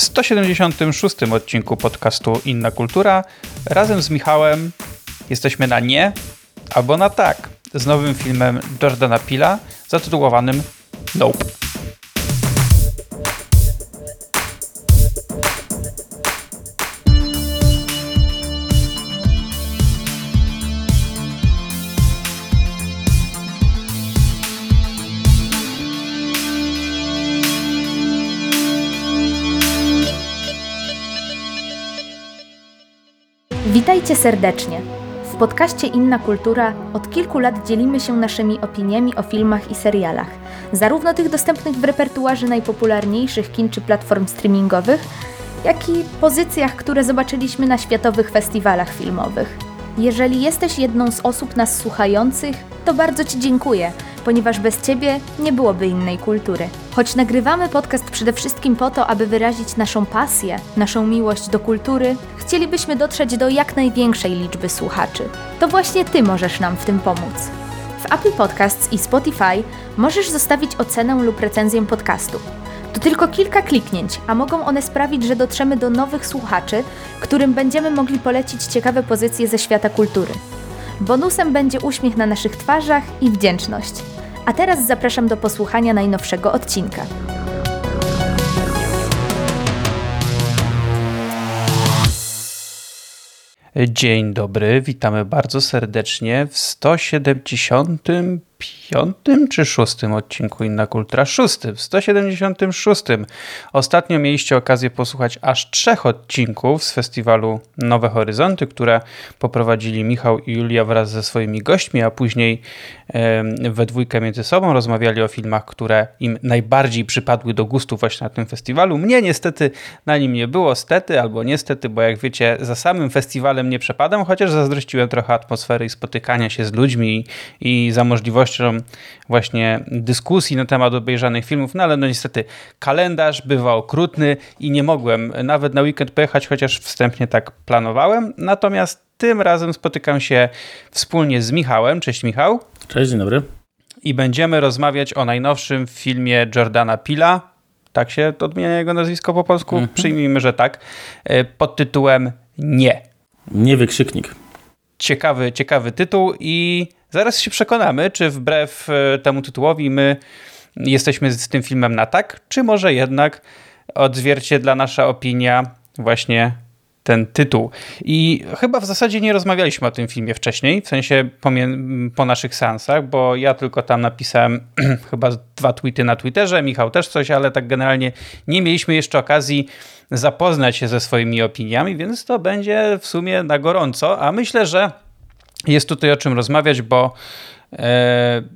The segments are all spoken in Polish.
W 176 odcinku podcastu Inna Kultura razem z Michałem jesteśmy na nie albo na tak z nowym filmem Jordana Pila zatytułowanym Nope. Witajcie serdecznie. W podcaście Inna Kultura od kilku lat dzielimy się naszymi opiniami o filmach i serialach, zarówno tych dostępnych w repertuarze najpopularniejszych kin czy platform streamingowych, jak i pozycjach, które zobaczyliśmy na światowych festiwalach filmowych. Jeżeli jesteś jedną z osób nas słuchających, to bardzo Ci dziękuję, ponieważ bez Ciebie nie byłoby innej kultury. Choć nagrywamy podcast przede wszystkim po to, aby wyrazić naszą pasję, naszą miłość do kultury, chcielibyśmy dotrzeć do jak największej liczby słuchaczy. To właśnie Ty możesz nam w tym pomóc. W Apple Podcasts i Spotify możesz zostawić ocenę lub recenzję podcastu. To tylko kilka kliknięć, a mogą one sprawić, że dotrzemy do nowych słuchaczy, którym będziemy mogli polecić ciekawe pozycje ze świata kultury. Bonusem będzie uśmiech na naszych twarzach i wdzięczność. A teraz zapraszam do posłuchania najnowszego odcinka. Dzień dobry, witamy bardzo serdecznie w 175 czy 6 odcinku Inna Kultura? 6, w 176. Ostatnio mieliście okazję posłuchać aż trzech odcinków z festiwalu Nowe Horyzonty, które poprowadzili Michał i Julia wraz ze swoimi gośćmi, a później we dwójkę między sobą rozmawiali o filmach, które im najbardziej przypadły do gustu właśnie na tym festiwalu. Mnie niestety na nim nie było, stety albo niestety, bo jak wiecie, za samym festiwalem nie przepadam, chociaż zazdrościłem trochę atmosfery i spotykania się z ludźmi i, i za możliwością właśnie dyskusji na temat obejrzanych filmów, no ale no niestety kalendarz bywa okrutny i nie mogłem nawet na weekend pojechać, chociaż wstępnie tak planowałem. Natomiast tym razem spotykam się wspólnie z Michałem. Cześć Michał. Cześć, dzień dobry. I będziemy rozmawiać o najnowszym filmie Jordana Pila. Tak się odmienia jego nazwisko po polsku? Mhm. Przyjmijmy, że tak. E, pod tytułem Nie. Nie wykrzyknik. Ciekawy, ciekawy tytuł i zaraz się przekonamy, czy wbrew e, temu tytułowi my jesteśmy z tym filmem na tak, czy może jednak odzwierciedla nasza opinia właśnie ten tytuł. I chyba w zasadzie nie rozmawialiśmy o tym filmie wcześniej, w sensie po, po naszych seansach, bo ja tylko tam napisałem chyba dwa tweety na Twitterze, Michał też coś, ale tak generalnie nie mieliśmy jeszcze okazji zapoznać się ze swoimi opiniami, więc to będzie w sumie na gorąco, a myślę, że jest tutaj o czym rozmawiać, bo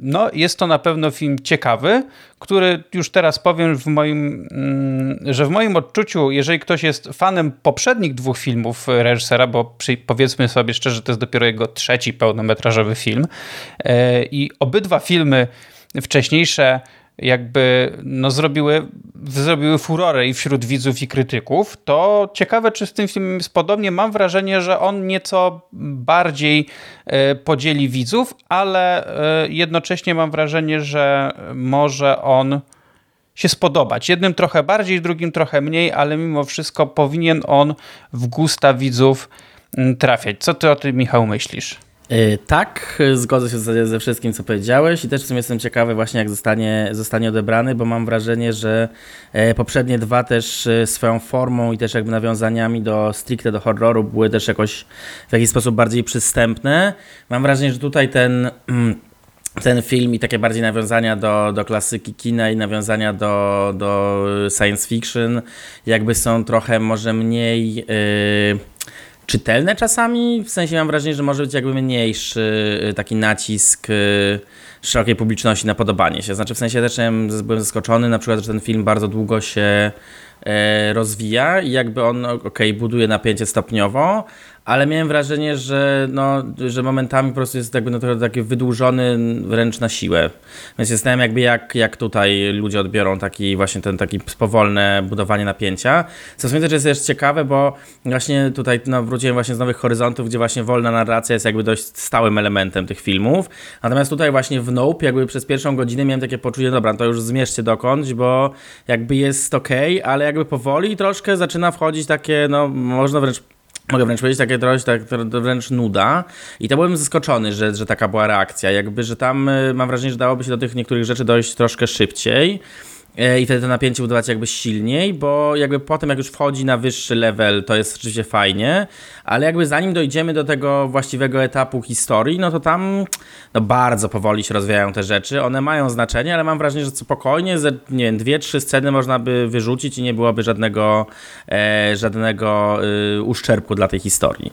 no, jest to na pewno film ciekawy, który już teraz powiem, w moim, mm, że w moim odczuciu, jeżeli ktoś jest fanem poprzednich dwóch filmów reżysera, bo powiedzmy sobie szczerze, to jest dopiero jego trzeci pełnometrażowy film, e, i obydwa filmy wcześniejsze jakby no, zrobiły, zrobiły furorę i wśród widzów i krytyków, to ciekawe, czy z tym filmem jest podobnie. Mam wrażenie, że on nieco bardziej e, podzieli widzów, ale e, jednocześnie mam wrażenie, że może on się spodobać. Jednym trochę bardziej, drugim trochę mniej, ale mimo wszystko powinien on w gusta widzów trafiać. Co ty o tym, Michał, myślisz? E, tak, zgodzę się ze wszystkim, co powiedziałeś i też w sumie jestem ciekawy właśnie, jak zostanie, zostanie odebrany, bo mam wrażenie, że e, poprzednie dwa też e, swoją formą i też jakby nawiązaniami do stricte do horroru były też jakoś w jakiś sposób bardziej przystępne. Mam wrażenie, że tutaj ten ten film i takie bardziej nawiązania do, do klasyki kina i nawiązania do, do science fiction jakby są trochę może mniej... Yy czytelne czasami, w sensie mam wrażenie, że może być jakby mniejszy y, taki nacisk y, szerokiej publiczności na podobanie się. Znaczy w sensie też byłem zaskoczony na przykład, że ten film bardzo długo się e, rozwija i jakby on ok, buduje napięcie stopniowo, ale miałem wrażenie, że, no, że momentami po prostu jest jakby no, trochę taki wydłużony wręcz na siłę. Więc jestem jakby jak, jak tutaj ludzie odbiorą taki właśnie ten taki powolne budowanie napięcia. Co sądzę, że jest też ciekawe, bo właśnie tutaj no, wróciłem właśnie z Nowych Horyzontów, gdzie właśnie wolna narracja jest jakby dość stałym elementem tych filmów. Natomiast tutaj właśnie w Nope jakby przez pierwszą godzinę miałem takie poczucie, dobra, to już zmierzcie dokądś, bo jakby jest ok, ale jakby powoli troszkę zaczyna wchodzić takie, no można wręcz mogę wręcz powiedzieć, takie trochę tak, wręcz nuda. I to byłem zaskoczony, że, że taka była reakcja. Jakby, że tam y, mam wrażenie, że dałoby się do tych niektórych rzeczy dojść troszkę szybciej. E, i wtedy to napięcie budować jakby silniej, bo jakby potem jak już wchodzi na wyższy level, to jest rzeczywiście fajnie, ale jakby zanim dojdziemy do tego właściwego etapu historii, no to tam no bardzo powoli się rozwijają te rzeczy, one mają znaczenie, ale mam wrażenie, że spokojnie ze, nie wiem, dwie, trzy sceny można by wyrzucić i nie byłoby żadnego, e, żadnego e, uszczerbku dla tej historii.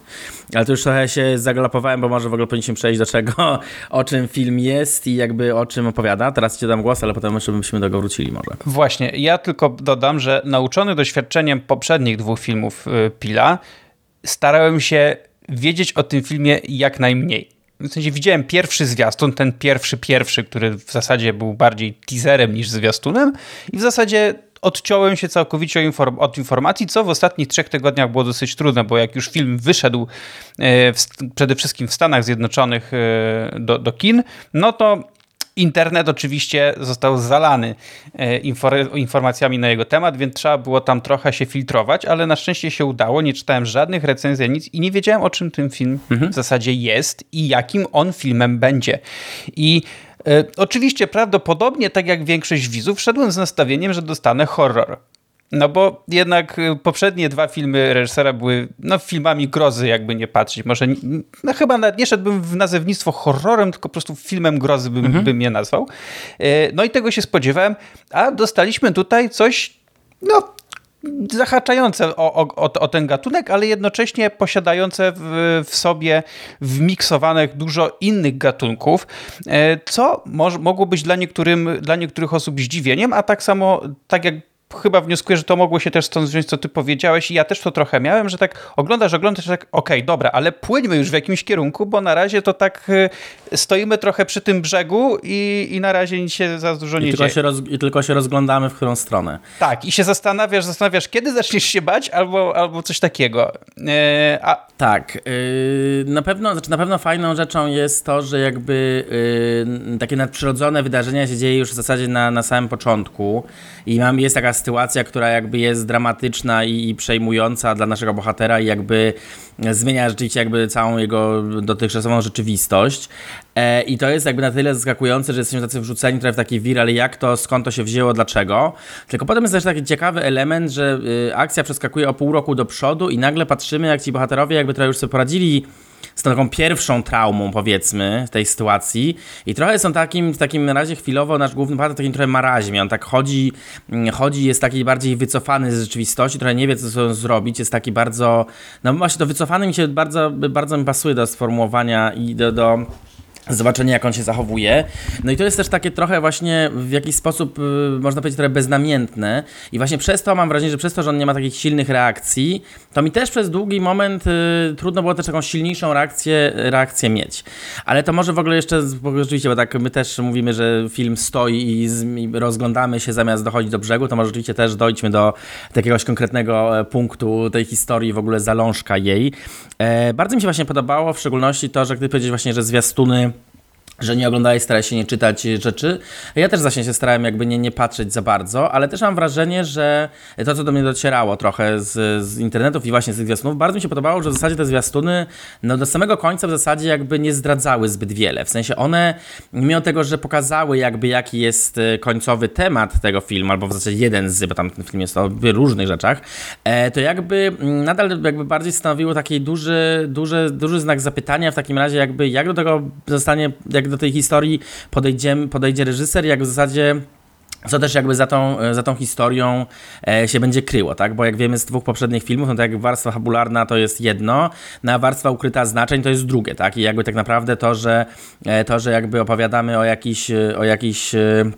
Ale to już trochę się zagalopowałem, bo może w ogóle powinniśmy przejść do czego, o czym film jest i jakby o czym opowiada. Teraz ci dam głos, ale potem jeszcze byśmy do tego wrócili może. Właśnie, ja tylko dodam, że nauczony doświadczeniem poprzednich dwóch filmów y, Pila, starałem się wiedzieć o tym filmie jak najmniej. W sensie widziałem pierwszy zwiastun, ten pierwszy, pierwszy, który w zasadzie był bardziej teaserem niż zwiastunem i w zasadzie odciąłem się całkowicie od informacji, co w ostatnich trzech tygodniach było dosyć trudne, bo jak już film wyszedł e, w, przede wszystkim w Stanach Zjednoczonych e, do, do kin, no to Internet oczywiście został zalany e, informacjami na jego temat, więc trzeba było tam trochę się filtrować, ale na szczęście się udało. Nie czytałem żadnych recenzji, nic i nie wiedziałem o czym ten film mhm. w zasadzie jest i jakim on filmem będzie. I e, oczywiście prawdopodobnie, tak jak większość widzów, szedłem z nastawieniem, że dostanę horror. No bo jednak y, poprzednie dwa filmy reżysera były no, filmami grozy, jakby nie patrzeć. Może no, chyba nawet nie szedłbym w nazewnictwo horrorem, tylko po prostu filmem grozy bym, mhm. bym je nazwał. Y, no i tego się spodziewałem, a dostaliśmy tutaj coś, no zahaczające o, o, o, ten gatunek, ale jednocześnie posiadające w, w sobie wmiksowanych dużo innych gatunków, y, co może, mogło być dla, niektórym, dla niektórych osób zdziwieniem, a tak samo, tak jak chyba wnioskuję, że to mogło się też stąd wziąć, co ty powiedziałeś i ja też to trochę miałem, że tak oglądasz, oglądasz, tak okej, okay, dobra, ale płyńmy już w jakimś kierunku, bo na razie to tak y, stoimy trochę przy tym brzegu i, i na razie nic się za dużo I nie tylko dzieje. Się roz, I tylko się rozglądamy, w którą stronę. Tak, i się zastanawiasz, zastanawiasz, kiedy zaczniesz się bać albo, albo coś takiego. E, a... Tak, yy, na pewno, znaczy na pewno fajną rzeczą jest to, że jakby yy, takie nadprzyrodzone wydarzenia się dzieje już w zasadzie na, na samym początku i mam, jest taka sytuacja, która jakby jest dramatyczna i, i przejmująca dla naszego bohatera i jakby zmienia rzeczywiście jakby całą jego dotychczasową rzeczywistość. E, I to jest jakby na tyle zaskakujące, że jesteśmy tacy wrzuceni trochę w taki wir, ale jak to, skąd to się wzięło, dlaczego. Tylko potem jest też taki ciekawy element, że y, akcja przeskakuje o pół roku do przodu i nagle patrzymy, jak ci bohaterowie jakby trochę już sobie poradzili z taką pierwszą traumą, powiedzmy, tej sytuacji. I trochę są takim, w takim razie chwilowo nasz główny bohater takim trochę marazmie. On tak chodzi, mm, chodzi, jest taki bardziej wycofany z rzeczywistości, trochę nie wie, co zrobić, jest taki bardzo, no właśnie to wycofany mi się bardzo, bardzo mi pasuje do sformułowania i do, do zobaczenie, jak on się zachowuje. No i to jest też takie trochę właśnie w jakiś sposób, y, można powiedzieć, trochę beznamiętne. I właśnie przez to mam wrażenie, że przez to, że on nie ma takich silnych reakcji, to mi też przez długi moment y, trudno było też taką silniejszą reakcję, reakcję mieć. Ale to może w ogóle jeszcze, rzeczywiście, bo tak my też mówimy, że film stoi i, z, i rozglądamy się zamiast dochodzić do brzegu, to może rzeczywiście też dojdźmy do jakiegoś konkretnego e, punktu tej historii, w ogóle zalążka jej. E, bardzo mi się właśnie podobało, w szczególności to, że gdy powiedzieć właśnie, że zwiastuny że nie oglądałeś, starałeś się nie czytać rzeczy. Ja też właśnie się starałem jakby nie, nie patrzeć za bardzo, ale też mam wrażenie, że to, co do mnie docierało trochę z, z internetów i właśnie z tych zwiastunów, bardzo mi się podobało, że w zasadzie te zwiastuny no do samego końca w zasadzie jakby nie zdradzały zbyt wiele. W sensie one, mimo tego, że pokazały jakby jaki jest e, końcowy temat tego filmu, albo w zasadzie jeden z, bo tam ten film jest o różnych rzeczach, e, to jakby mm, nadal jakby bardziej stanowiło taki duży, duży, duży znak zapytania w takim razie jakby jak do tego zostanie, jak do tej historii podejdzie, podejdzie reżyser, jak w zasadzie co też jakby za tą, za tą historią e, się będzie kryło, tak? Bo jak wiemy z dwóch poprzednich filmów, no to jak warstwa fabularna to jest jedno, na no warstwa ukryta znaczeń to jest drugie, tak? I jakby tak naprawdę to, że e, to, że jakby opowiadamy o jakiś, o jakiś e,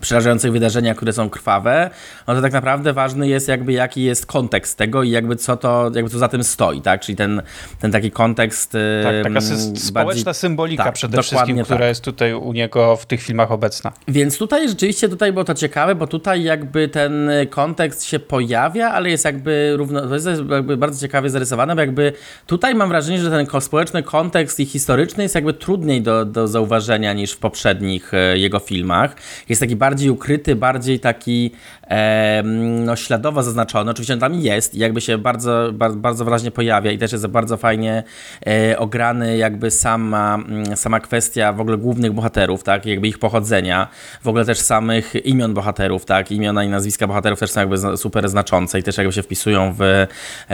przerażających wydarzeniach, które są krwawe, no to tak naprawdę ważny jest jakby jaki jest kontekst tego i jakby co to, jakby co za tym stoi, tak? Czyli ten, ten taki kontekst... Tak, taka społeczna bardziej... symbolika tak, przede wszystkim, która tak. jest tutaj u niego w tych filmach obecna. Więc tutaj rzeczywiście tutaj było to ciekawe, bo tutaj jakby ten kontekst się pojawia, ale jest jakby równo, to jest jakby bardzo ciekawie zarysowane, bo jakby tutaj mam wrażenie, że ten społeczny kontekst i historyczny jest jakby trudniej do, do zauważenia niż w poprzednich e, jego filmach. Jest taki bardziej ukryty, bardziej taki e, no, śladowo zaznaczony. Oczywiście on tam jest i jakby się bardzo, bardzo, bardzo wyraźnie pojawia i też jest bardzo fajnie e, ograny jakby sama, mm, sama kwestia w ogóle głównych bohaterów, tak, jakby ich pochodzenia, w ogóle też samych imion bohaterów, tak, imiona i nazwiska bohaterów też są jakby super znaczące i też jakby się wpisują w,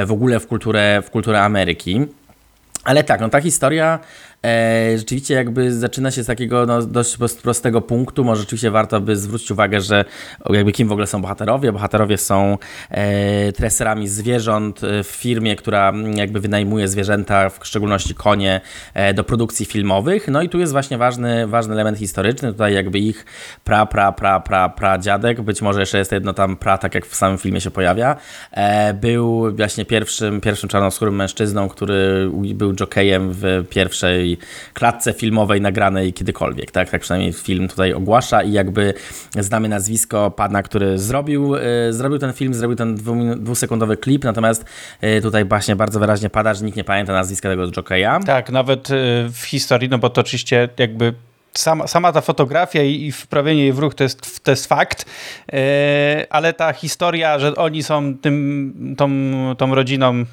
w ogóle w kulturę, w kulturę Ameryki. Ale tak, no ta historia e, rzeczywiście jakby zaczyna się z takiego no, dość prostego punktu. Może rzeczywiście warto by zwrócić uwagę, że jakby kim w ogóle są bohaterowie. Bohaterowie są e, treserami zwierząt w firmie, która jakby wynajmuje zwierzęta, w szczególności konie, e, do produkcji filmowych. No i tu jest właśnie ważny, ważny element historyczny. Tutaj jakby ich pra, pra, pra, pra, pra dziadek, być może jeszcze jest jedno tam pra, tak jak w samym filmie się pojawia, e, był właśnie pierwszym, pierwszym czarnoskórym mężczyzną, który był jokejem w pierwszej klatce filmowej nagranej kiedykolwiek, tak? Tak przynajmniej film tutaj ogłasza i jakby znamy nazwisko pana, który zrobił, y, zrobił ten film, zrobił ten dwusekundowy klip, natomiast y, tutaj właśnie bardzo wyraźnie pada, że nikt nie pamięta nazwiska tego jokeja. Tak, nawet y, w historii, no bo to oczywiście jakby sama, sama ta fotografia i, i wprawienie jej w ruch to jest, to jest fakt, yy, ale ta historia, że oni są tym, tą, tą rodziną,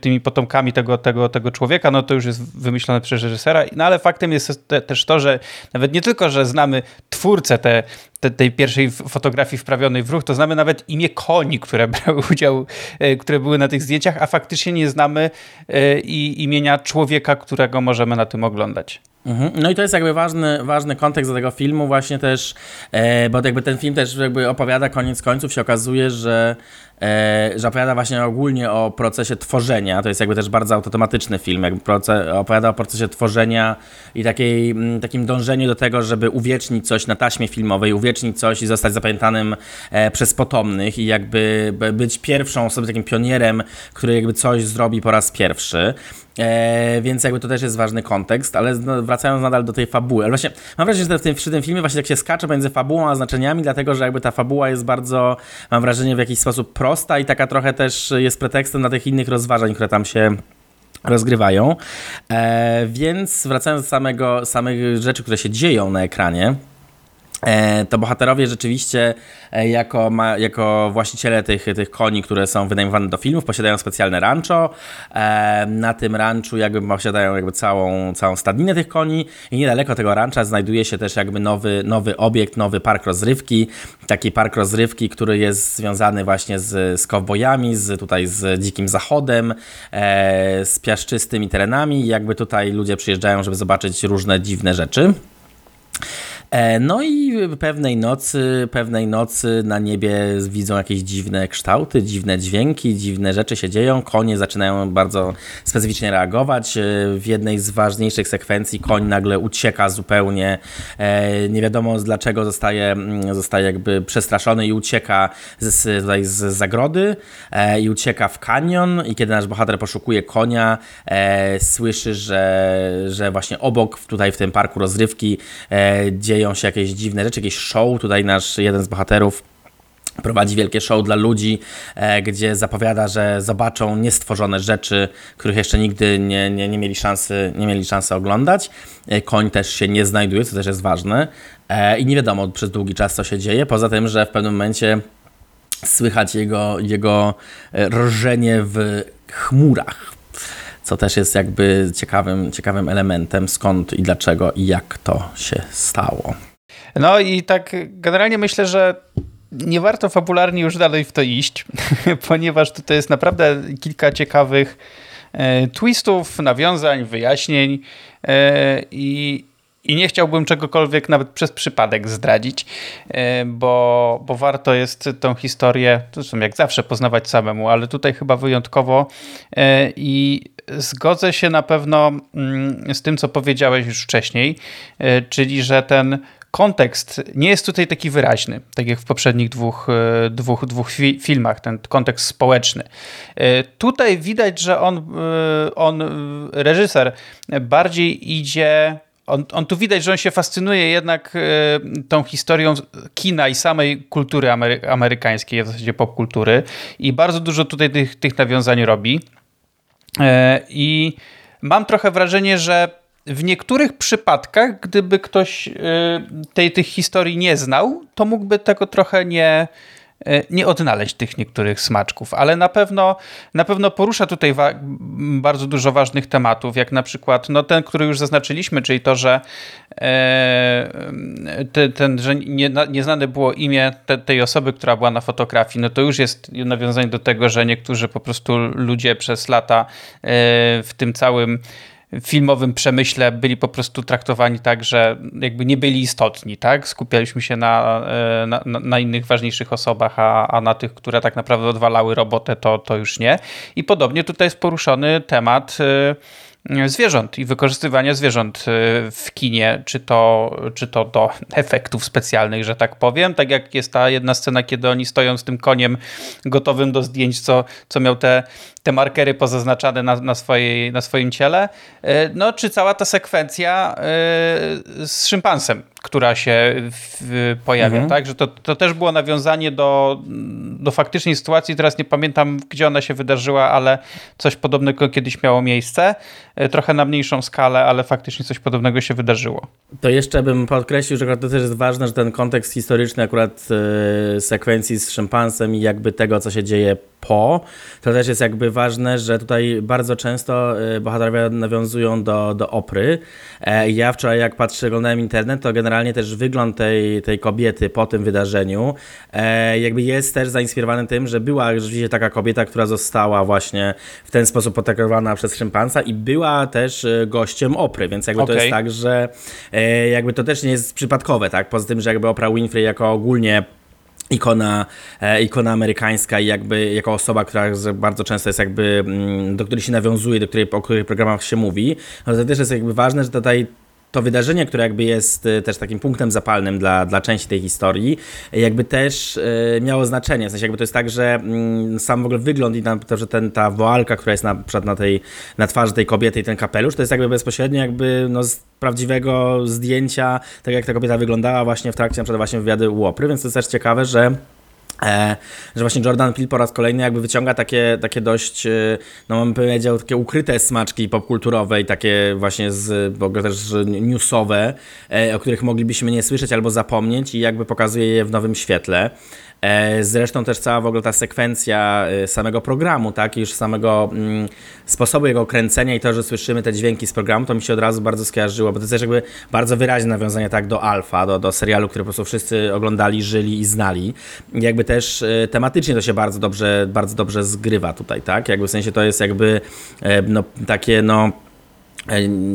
tymi potomkami tego, tego, tego człowieka, no to już jest wymyślone przez reżysera. No ale faktem jest te, też to, że nawet nie tylko, że znamy twórcę te, te, tej pierwszej fotografii wprawionej w ruch, to znamy nawet imię koni, które brały udział, yy, które były na tych zdjęciach, a faktycznie nie znamy yy, imienia człowieka, którego możemy na tym oglądać. Mhm. No i to jest jakby ważny, ważny kontekst do tego filmu właśnie też, e, bo jakby ten film też jakby opowiada koniec końców się okazuje, że E, że opowiada właśnie ogólnie o procesie tworzenia. To jest jakby też bardzo automatyczny film, jakby opowiada o procesie tworzenia i takiej, mm, takim dążeniu do tego, żeby uwiecznić coś na taśmie filmowej, uwiecznić coś i zostać zapamiętanym e, przez potomnych i jakby być pierwszą osobą, takim pionierem, który jakby coś zrobi po raz pierwszy. E, więc jakby to też jest ważny kontekst, ale wracając nadal do tej fabuły. Ale właśnie mam wrażenie, że w tym, przy tym filmie właśnie tak się skacze między fabułą a znaczeniami, dlatego że jakby ta fabuła jest bardzo, mam wrażenie, w jakiś sposób pro prosta i taka trochę też jest pretekstem na tych innych rozważań, które tam się rozgrywają. E, więc wracając do samego, samych rzeczy, które się dzieją na ekranie, to bohaterowie rzeczywiście e, jako, ma, jako właściciele tych, tych koni, które są wynajmowane do filmów, posiadają specjalne rancho. E, na tym ranchu jakby posiadają jakby całą, całą stadninę tych koni i niedaleko tego rancha znajduje się też jakby nowy, nowy obiekt, nowy park rozrywki. Taki park rozrywki, który jest związany właśnie z, z kowbojami, z, tutaj z dzikim zachodem, z piaszczystymi terenami. Jakby tutaj ludzie przyjeżdżają, żeby zobaczyć różne dziwne rzeczy. E, no i pewnej nocy, pewnej nocy na niebie widzą jakieś dziwne kształty, dziwne dźwięki, dziwne rzeczy się dzieją. Konie zaczynają bardzo specyficznie reagować. E, w jednej z ważniejszych sekwencji koń nagle ucieka zupełnie. E, nie wiadomo dlaczego zostaje, mm, zostaje jakby przestraszony i ucieka z, tutaj z zagrody i ucieka w kanion. I kiedy nasz bohater poszukuje konia, słyszy, że, że właśnie obok, tutaj w tym parku rozrywki, dzieje dzieją się jakieś dziwne rzeczy, jakieś show. Tutaj nasz jeden z bohaterów prowadzi wielkie show dla ludzi, e, gdzie zapowiada, że zobaczą niestworzone rzeczy, których jeszcze nigdy nie, nie, nie, mieli, szansy, nie mieli szansy oglądać. E, koń też się nie znajduje, co też jest ważne. E, I nie wiadomo przez długi czas, co się dzieje, poza tym, że w pewnym momencie słychać jego, jego rżenie w chmurach co też jest jakby ciekawym, ciekawym elementem, skąd i dlaczego i jak to się stało. No i tak generalnie myślę, że nie warto fabularnie już dalej w to iść, ponieważ tutaj jest naprawdę kilka ciekawych e, twistów, nawiązań, wyjaśnień e, i, i nie chciałbym czegokolwiek nawet przez przypadek zdradzić, e, bo, bo warto jest tą historię, zresztą jak zawsze, poznawać samemu, ale tutaj chyba wyjątkowo i zgodzę się na pewno mm, z tym, co powiedziałeś już wcześniej, e, czyli że ten kontekst nie jest tutaj taki wyraźny, tak jak w poprzednich dwóch, e, dwóch, dwóch fi filmach, ten kontekst społeczny. E, tutaj widać, że on, e, on reżyser, bardziej idzie on, on, tu widać, że on się fascynuje jednak tą historią kina i samej kultury amery amerykańskiej, w zasadzie popkultury i bardzo dużo tutaj tych, tych nawiązań robi. I mam trochę wrażenie, że w niektórych przypadkach, gdyby ktoś y, tej, tych historii nie znał, to mógłby tego trochę nie, nie odnaleźć tych niektórych smaczków, ale na pewno, na pewno porusza tutaj bardzo dużo ważnych tematów, jak na przykład no ten, który już zaznaczyliśmy, czyli to, że, e, te, ten, że nie, nieznane było imię te, tej osoby, która była na fotografii, no to już jest nawiązanie do tego, że niektórzy po prostu ludzie przez lata e, w tym całym filmowym przemyśle byli po prostu traktowani tak, że jakby nie byli istotni, tak? Skupialiśmy się na, e, na, na innych ważniejszych osobach, a, a na tych, które tak naprawdę odwalały robotę, to, to już nie. I podobnie tutaj jest poruszony temat e, zwierząt i wykorzystywania zwierząt y, w kinie, czy to, czy to do efektów specjalnych, że tak powiem. Tak jak jest ta jedna scena, kiedy oni stoją z tym koniem gotowym do zdjęć, co, co miał te, te markery pozaznaczane na, na, swojej, na swoim ciele. Y, no, czy cała ta sekwencja y, z szympansem, która się w, pojawia, mhm. tak? Że to, to też było nawiązanie do, do faktycznej sytuacji. Teraz nie pamiętam, gdzie ona się wydarzyła, ale coś podobnego kiedyś miało miejsce. E, trochę na mniejszą skalę, ale faktycznie coś podobnego się wydarzyło. To jeszcze bym podkreślił, że to też jest ważne, że ten kontekst historyczny akurat yy, sekwencji z szympansem i jakby tego, co się dzieje po, to też jest jakby ważne, że tutaj bardzo często yy, bohaterowie nawiązują do, do opry. E, ja wczoraj jak patrzę, oglądałem internet, to generalnie też wygląd tej, tej kobiety po tym wydarzeniu e, jakby jest też zainspirowany tym, że była rzeczywiście taka kobieta, która została właśnie w ten sposób potraktowana przez szympansa i była też e, gościem Opry, więc jakby okay. to jest tak, że e, jakby to też nie jest przypadkowe, tak? Poza tym, że jakby Oprah Winfrey jako ogólnie ikona, e, ikona amerykańska i jakby jako osoba, która bardzo często jest jakby, mm, do której się nawiązuje, do której, o których programach się mówi, no to też jest jakby ważne, że tutaj to wydarzenie, które jakby jest y, też takim punktem zapalnym dla, dla części tej historii, jakby też y, miało znaczenie. W sensie jakby to jest tak, że mm, sam w ogóle wygląd i to, że ten, ta woalka, która jest na, przykład na, tej, na twarzy tej kobiety i ten kapelusz, to jest jakby bezpośrednio jakby no, z prawdziwego zdjęcia, tak jak ta kobieta wyglądała właśnie w trakcie na przykład właśnie wywiady Łopry, więc to jest też ciekawe, że że właśnie Jordan Peele po raz kolejny jakby wyciąga takie, takie dość, e, no bym powiedział, takie ukryte smaczki popkulturowe i takie właśnie z, w ogóle też newsowe, e, o których moglibyśmy nie słyszeć albo zapomnieć i jakby pokazuje je w nowym świetle. E, zresztą też cała w ogóle ta sekwencja e, samego programu, tak, już samego mm, sposobu jego kręcenia i to, że słyszymy te dźwięki z programu, to mi się od razu bardzo skojarzyło, bo to jest też jakby bardzo wyraźne nawiązanie tak do Alfa, do, do serialu, który po prostu wszyscy oglądali, żyli i znali. Jakby też e, tematycznie to się bardzo dobrze, bardzo dobrze zgrywa tutaj, tak, jakby w sensie to jest jakby no, takie no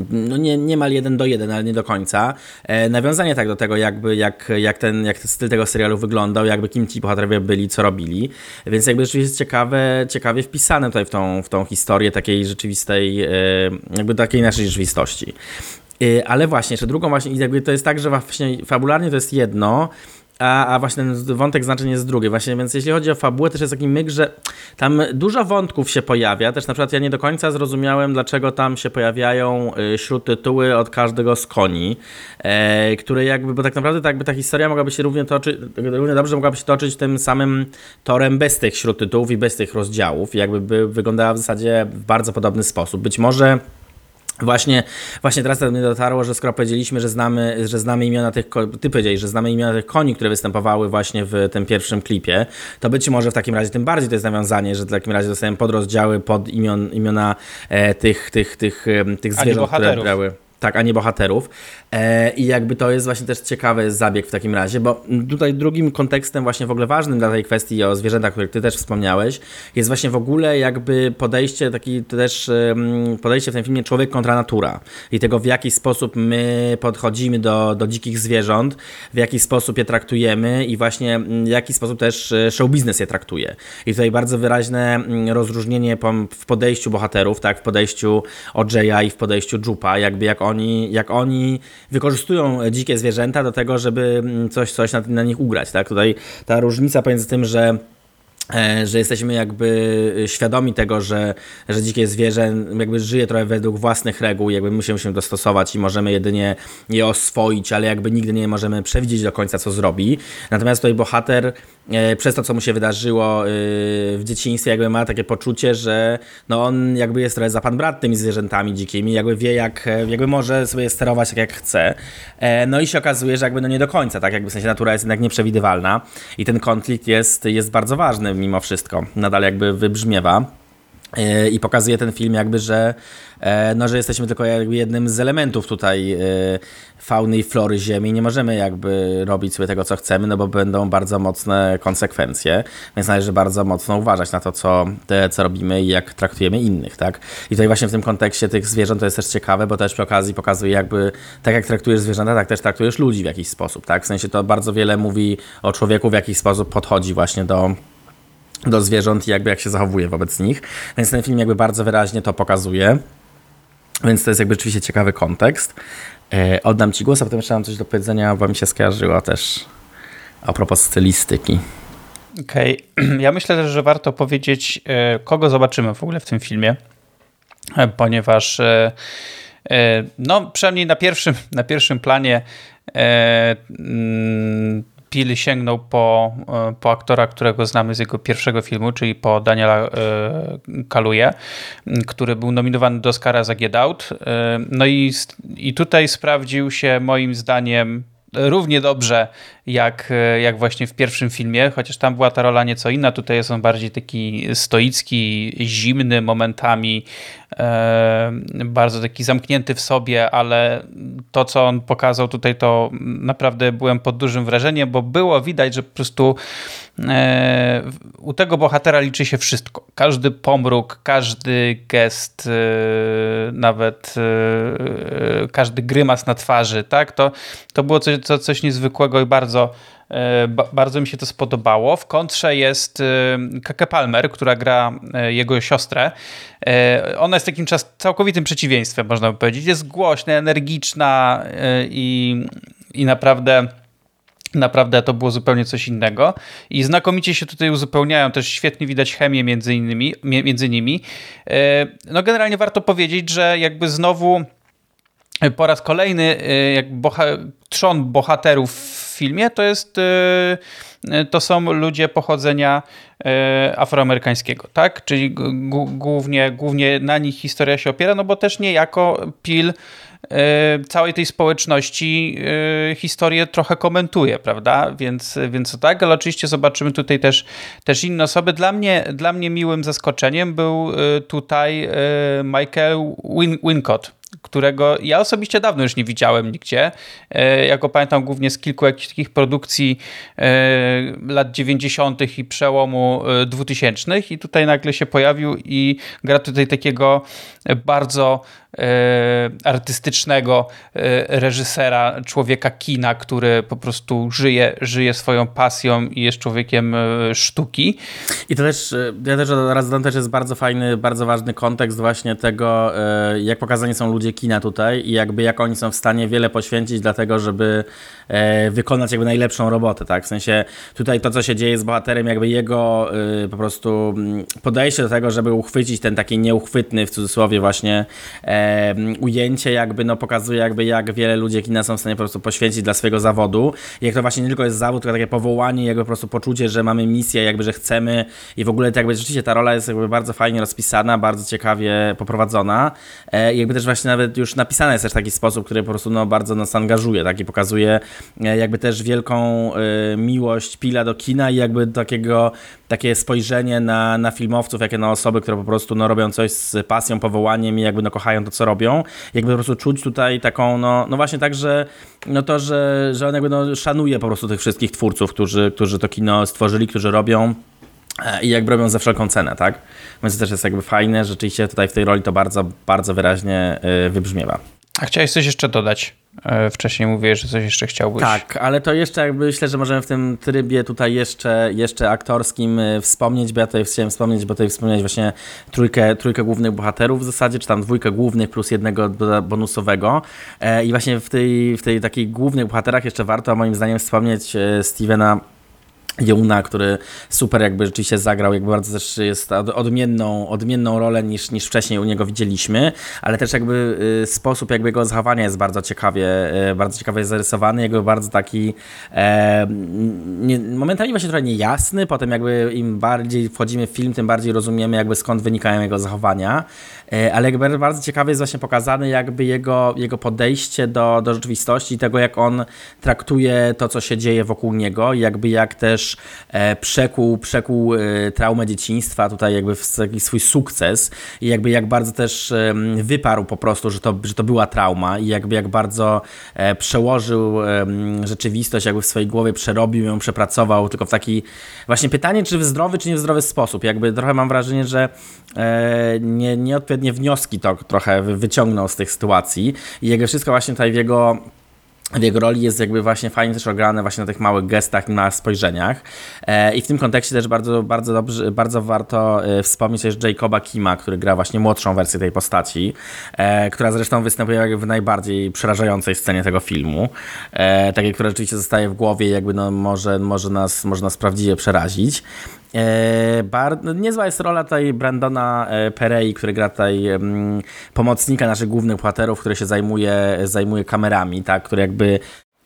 no nie, niemal jeden do jeden, ale nie do końca. E, nawiązanie tak do tego, jakby, jak, jak, ten, jak ten styl tego serialu wyglądał, jakby kim ci bohaterowie byli, co robili. Więc jakby rzeczywiście jest ciekawe, ciekawie wpisane tutaj w tą, w tą historię takiej rzeczywistej, e, jakby takiej naszej rzeczywistości. Ale właśnie, jeszcze drugą właśnie, jakby to jest tak, że właśnie fabularnie to jest jedno, a, a właśnie ten wątek znaczenie jest drugi. Właśnie, więc jeśli chodzi o fabułę, też jest taki myk, że tam dużo wątków się pojawia. Też na przykład ja nie do końca zrozumiałem, dlaczego tam się pojawiają y, śródtytuły od każdego z koni, e, które jakby, bo tak naprawdę ta historia mogłaby się równie toczyć, równie dobrze mogłaby się toczyć tym samym torem bez tych śródtytułów i bez tych rozdziałów. I jakby by wyglądała w zasadzie w bardzo podobny sposób. Być może Właśnie, właśnie teraz do mnie dotarło, że skoro powiedzieliśmy, że znamy, że znamy imiona tych, ty powiedziałeś, że znamy imiona tych koni, które występowały właśnie w tym pierwszym klipie, to być może w takim razie tym bardziej to jest nawiązanie, że w takim razie dostajemy podrozdziały pod imion, imiona e, tych, tych, tych, tych zwierząt, które brały tak, a nie bohaterów. E, I jakby to jest właśnie też ciekawy zabieg w takim razie, bo tutaj drugim kontekstem właśnie w ogóle ważnym dla tej kwestii o zwierzętach, o których ty też wspomniałeś, jest właśnie w ogóle jakby podejście, taki też podejście w tym filmie człowiek kontra natura i tego w jaki sposób my podchodzimy do, do dzikich zwierząt, w jaki sposób je traktujemy i właśnie w jaki sposób też e, show business je traktuje. I tutaj bardzo wyraźne rozróżnienie w podejściu bohaterów, tak, w podejściu OJ'a i w podejściu Jupa, jakby jak oni oni, jak oni wykorzystują dzikie zwierzęta do tego, żeby mm, coś, coś na, na nich ugrać. Tak? Tutaj ta różnica pomiędzy tym, że E, że jesteśmy jakby świadomi tego, że, że dzikie zwierzę jakby żyje trochę według własnych reguł, jakby musimy się dostosować i możemy jedynie je oswoić, ale jakby nigdy nie możemy przewidzieć do końca, co zrobi. Natomiast tutaj bohater e, przez to, co mu się wydarzyło e, w dzieciństwie, jakby ma takie poczucie, że no on jakby jest trochę za pan brat tymi zwierzętami dzikimi, jakby wie, jak, jakby może sobie sterować tak, jak chce. No i się okazuje, że jakby no nie do końca, tak jakby w sensie natura jest jednak nieprzewidywalna i ten konflikt jest, jest bardzo ważny mimo wszystko. Nadal jakby wybrzmiewa. E, I pokazuje ten film jakby, że, e, no, że jesteśmy tylko jakby jednym z elementów tutaj e, fauny i flory Ziemi. Nie możemy jakby robić sobie tego, co chcemy, no bo będą bardzo mocne konsekwencje, więc należy bardzo mocno uważać na to, co, te, co robimy i jak traktujemy innych, tak? I tutaj właśnie w tym kontekście tych zwierząt to jest też ciekawe, bo też przy okazji pokazuje jakby, tak jak traktujesz zwierzęta, tak też traktujesz ludzi w jakiś sposób, tak? W sensie to bardzo wiele mówi o człowieku, w jakiś sposób podchodzi właśnie do do zwierząt i jakby jak się zachowuje wobec nich. Więc ten film jakby bardzo wyraźnie to pokazuje. Więc to jest jakby rzeczywiście ciekawy kontekst. E, oddam Ci głos, a potem jeszcze mam coś do powiedzenia, bo mi się skojarzyło też a propos stylistyki. Okej, okay. ja myślę też, że warto powiedzieć, e, kogo zobaczymy w ogóle w tym filmie, e, ponieważ no przynajmniej na pierwszym, na pierwszym planie Pil sięgnął po, e, po aktora, którego znamy z jego pierwszego filmu, czyli po Daniela e, Kaluje, który był nominowany do Oscara za Get Out. E, no i, i tutaj sprawdził się moim zdaniem równie dobrze jak, jak właśnie w pierwszym filmie, chociaż tam była ta rola nieco inna. Tutaj jest on bardziej taki stoicki, zimny momentami, e, bardzo taki zamknięty w sobie, ale to, co on pokazał tutaj, to naprawdę byłem pod dużym wrażeniem, bo było widać, że po prostu e, u tego bohatera liczy się wszystko. Każdy pomruk, każdy gest, e, nawet e, każdy grymas na twarzy, tak? To, to było coś, coś niezwykłego i bardzo bardzo, e, bardzo mi się to spodobało. W kontrze jest e, Kake Palmer, która gra e, jego siostrę. Ona jest takim czas całkowitym przeciwieństwem, można by powiedzieć. Jest głośna, energiczna i, i naprawdę naprawdę to było zupełnie coś innego i znakomicie się tutaj uzupełniają, też świetnie widać chemię między, innymi, między nimi. No generalnie warto powiedzieć, że jakby znowu po raz kolejny jak boha trzon bohaterów filmie to jest y, to są ludzie pochodzenia y, afroamerykańskiego, tak? Czyli głównie, głównie na nich historia się opiera, no bo też niejako Pil y, całej tej społeczności historię trochę komentuje, prawda? Więc, więc tak, ale oczywiście zobaczymy tutaj też, też inne osoby. Dla mnie, dla mnie miłym zaskoczeniem był tutaj Michael Win Wincott, którego ja osobiście dawno już nie widziałem nigdzie. E, ja go pamiętam głównie z kilku jakichś takich produkcji e, lat 90. i przełomu 2000 e, i tutaj nagle się pojawił i gra tutaj takiego bardzo artystycznego e, reżysera, człowieka kina, który po prostu żyje, żyje swoją pasją i jest człowiekiem e, sztuki. I to też, ja też raz dodam, też jest bardzo fajny, bardzo ważny kontekst właśnie tego, jak pokazani są ludzie kina tutaj i jakby jak oni są w stanie wiele poświęcić dla tego, żeby wykonać jakby najlepszą robotę, tak? W sensie tutaj to, co się dzieje z bohaterem, jakby jego po prostu podejście do tego, żeby uchwycić ten taki nieuchwytny w cudzysłowie właśnie ujęcie jakby no, pokazuje jakby jak wiele ludzi kina są w stanie po prostu poświęcić dla swojego zawodu. I jak to właśnie nie tylko jest zawód, tylko takie powołanie, jakby po prostu poczucie, że mamy misję, jakby, że chcemy i w ogóle to jakby rzeczywiście ta rola jest jakby bardzo fajnie rozpisana, bardzo ciekawie poprowadzona e, i jakby też właśnie nawet już napisana jest też w taki sposób, który po prostu no, bardzo nas angażuje, tak, i pokazuje e, jakby też wielką e, miłość Pila do kina i jakby takiego, takie spojrzenie na, na filmowców, jakie na osoby, które po prostu no, robią coś z pasją, powołaniem i jakby no, kochają to, co robią. Jakby po prostu czuć tutaj taką, no, no właśnie tak, że no to, że, że on jakby no, szanuje po prostu tych wszystkich twórców, którzy, którzy to kino stworzyli, którzy robią e, i jakby robią za wszelką cenę, tak? Więc to też jest jakby fajne, rzeczywiście tutaj w tej roli to bardzo, bardzo wyraźnie e, wybrzmiewa. A chciałeś coś jeszcze dodać? E, wcześniej mówiłeś, że coś jeszcze chciałbyś. Tak, ale to jeszcze jakby myślę, że możemy w tym trybie tutaj jeszcze, jeszcze aktorskim e, wspomnieć, bo ja tutaj chciałem wspomnieć, bo tutaj wspomniałeś właśnie trójkę, trójkę głównych bohaterów w zasadzie, czy tam dwójkę głównych plus jednego bonusowego. E, I właśnie w tej, w tej takich głównych bohaterach jeszcze warto moim zdaniem wspomnieć Stevena Jeuna, który super jakby rzeczywiście zagrał, jakby bardzo też jest odmienną, odmienną rolę niż, niż wcześniej u niego widzieliśmy, ale też jakby y, sposób jakby jego zachowania jest bardzo ciekawie, y, bardzo ciekawie zarysowany, jakby bardzo taki e, nie, momentami właśnie trochę niejasny, potem jakby im bardziej wchodzimy w film, tym bardziej rozumiemy jakby skąd wynikają jego zachowania, ale jakby bardzo ciekawie jest właśnie pokazane jakby jego, jego podejście do, do rzeczywistości, tego jak on traktuje to, co się dzieje wokół niego, jakby jak też e, przekuł, przekuł e, traumę dzieciństwa tutaj jakby w taki swój sukces i jakby jak bardzo też wyparł po prostu, że to, że to była trauma i jakby jak bardzo e, przełożył rzeczywistość jakby w swojej głowie, przerobił ją, przepracował, tylko w taki właśnie pytanie, czy w zdrowy, czy nie w zdrowy sposób. Jakby trochę mam wrażenie, że nie, nieodpowiednie wnioski to trochę wyciągnął z tych sytuacji. I jakby wszystko właśnie tutaj w jego w jego roli jest jakby właśnie fajnie też ograne właśnie na tych małych gestach na spojrzeniach. E, I w tym kontekście też bardzo, bardzo dobrze, bardzo warto e, wspomnieć też Jacoba Kima, który gra właśnie młodszą wersję tej postaci, e, która zresztą występuje w najbardziej przerażającej scenie tego filmu. Takiej, która rzeczywiście zostaje w głowie i jakby no może, może, nas, może nas prawdziwie przerazić. Bar, no, niezła jest rola tutaj Brandona Perei, który gra tutaj pomocnika naszych głównych bohaterów, który się zajmuje, zajmuje kamerami, tak, który jakby ב...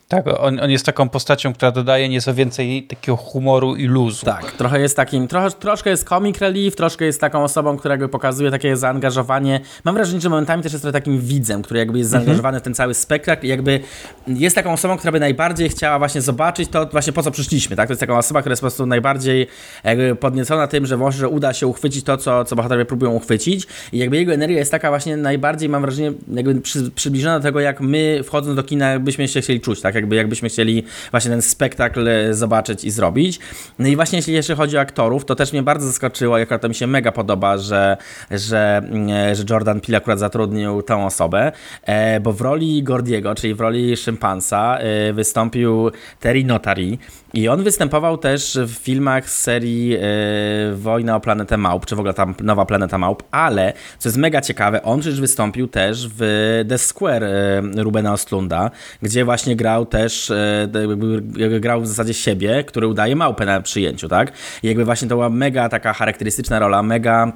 tak, on, on jest taką postacią, która dodaje nieco więcej takiego humoru i luzu. Tak, trochę jest takim, trochę, troszkę jest comic relief, troszkę jest taką osobą, która jakby pokazuje takie zaangażowanie. Mam wrażenie, że momentami też jest trochę takim widzem, który jakby jest mhm. zaangażowany w ten cały spektakl i jakby jest taką osobą, która by najbardziej chciała właśnie zobaczyć to właśnie po co przyszliśmy, tak? To jest taką osobą, która jest po prostu najbardziej jakby podniecona tym, że może uda się uchwycić to, co, co bohaterowie próbują uchwycić i jakby jego energia jest taka właśnie najbardziej, mam wrażenie, jakby przy, przybliżona do tego, jak my wchodząc do kina byśmy się chcieli czuć, tak? Jakby jakbyśmy chcieli właśnie ten spektakl e, zobaczyć i zrobić. No i właśnie jeśli jeszcze chodzi o aktorów, to też mnie bardzo zaskoczyło, jak to mi się mega podoba, że, że, mm, że Jordan Peele akurat zatrudnił tą osobę, e, bo w roli Gordiego, czyli w roli szympansa e, wystąpił Terry Notary i on występował też w filmach z serii Wojna o planetę Małp, czy w ogóle tam Nowa Planeta Małp, ale co jest mega ciekawe, on przecież wystąpił też w The Square Rubena Ostlunda, gdzie właśnie grał też, e, grał w zasadzie siebie, który udaje małpę na przyjęciu, tak? I jakby właśnie to była mega taka charakterystyczna rola, mega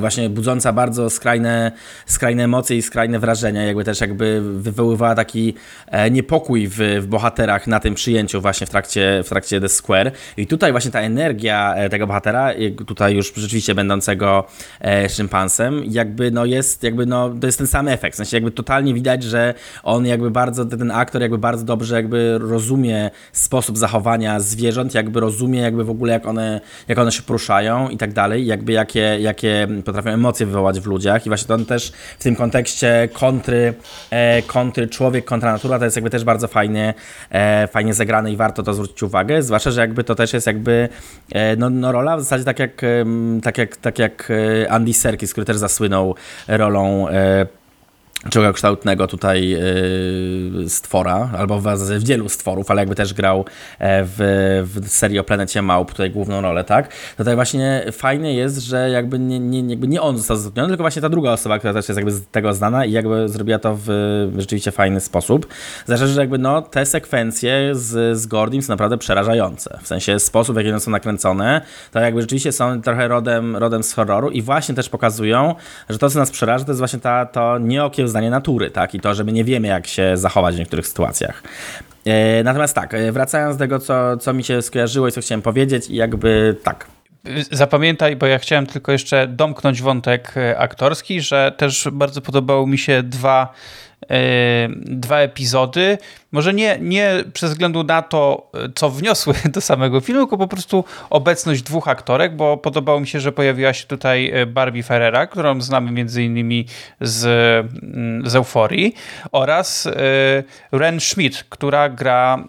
właśnie budząca bardzo skrajne, skrajne emocje i skrajne wrażenia, jakby też jakby wywoływała taki e, niepokój w, w bohaterach na tym przyjęciu właśnie w trakcie, w trakcie The Square. I tutaj właśnie ta energia e, tego bohatera, tutaj już rzeczywiście będącego szympansem, jakby no jest, jakby no, to jest ten sam efekt, w sensie jakby totalnie widać, że on jakby bardzo, ten aktor jakby bardzo dobrze jakby rozumie sposób zachowania zwierząt, jakby rozumie jakby w ogóle jak one, jak one się poruszają i tak dalej, jakby jakie, jakie potrafią emocje wywołać w ludziach i właśnie to też w tym kontekście kontry, e, kontry człowiek kontra natura to jest jakby też bardzo fajnie, e, fajnie zagrane i warto to zwrócić uwagę, zwłaszcza, że jakby to też jest jakby e, no, no rola w zasadzie tak jak, tak jak, tak jak Andy Serkis, który też zasłynął rolą kształtnego tutaj yy, stwora, albo w, wielu stworów, ale jakby też grał e, w, w serii o planecie Małp tutaj główną rolę, tak? Tutaj właśnie fajne jest, że jakby nie, nie, jakby nie on został zatrudniony, tylko właśnie ta druga osoba, która też jest jakby z tego znana i jakby zrobiła to w rzeczywiście fajny sposób. Zresztą, że jakby no te sekwencje z, z Gordim są naprawdę przerażające. W sensie sposób, w jaki one są nakręcone, to jakby rzeczywiście są trochę rodem, rodem z horroru i właśnie też pokazują, że to, co nas przeraża, to jest właśnie ta, to nieokiełznanie rozpoznanie natury, tak? I to, że my nie wiemy, jak się zachować w niektórych sytuacjach. E, natomiast tak, e, wracając do tego, co, co mi się skojarzyło i co chciałem powiedzieć, i jakby tak, Zapamiętaj, bo ja chciałem tylko jeszcze domknąć wątek e, aktorski, że też bardzo podobały mi się dwa, dwa epizody. Może nie, nie przez względu na to, co wniosły do samego filmu, tylko po prostu obecność dwóch aktorek, bo podobało mi się, że pojawiła się tutaj Barbie Ferrera, którą znamy między innymi z, mm, z Euforii oraz Ren Schmidt, która gra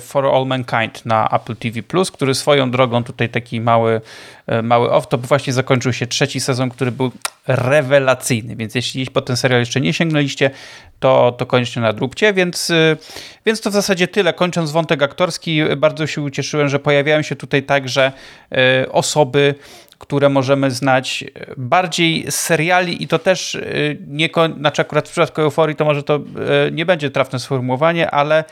For All Mankind na Apple TV+, który swoją drogą tutaj taki mały E, mały off-top. Właśnie zakończył się trzeci sezon, który był rewelacyjny, więc jeśli po ten serial jeszcze nie sięgnęliście, to, to koniecznie nadróbcie, więc, e, więc to w zasadzie tyle. Kończąc wątek aktorski, bardzo się ucieszyłem, że pojawiają się tutaj także e, osoby, które możemy znać bardziej z seriali i to też nie, znaczy akurat w przypadku Euforii to może to nie będzie trafne sformułowanie, ale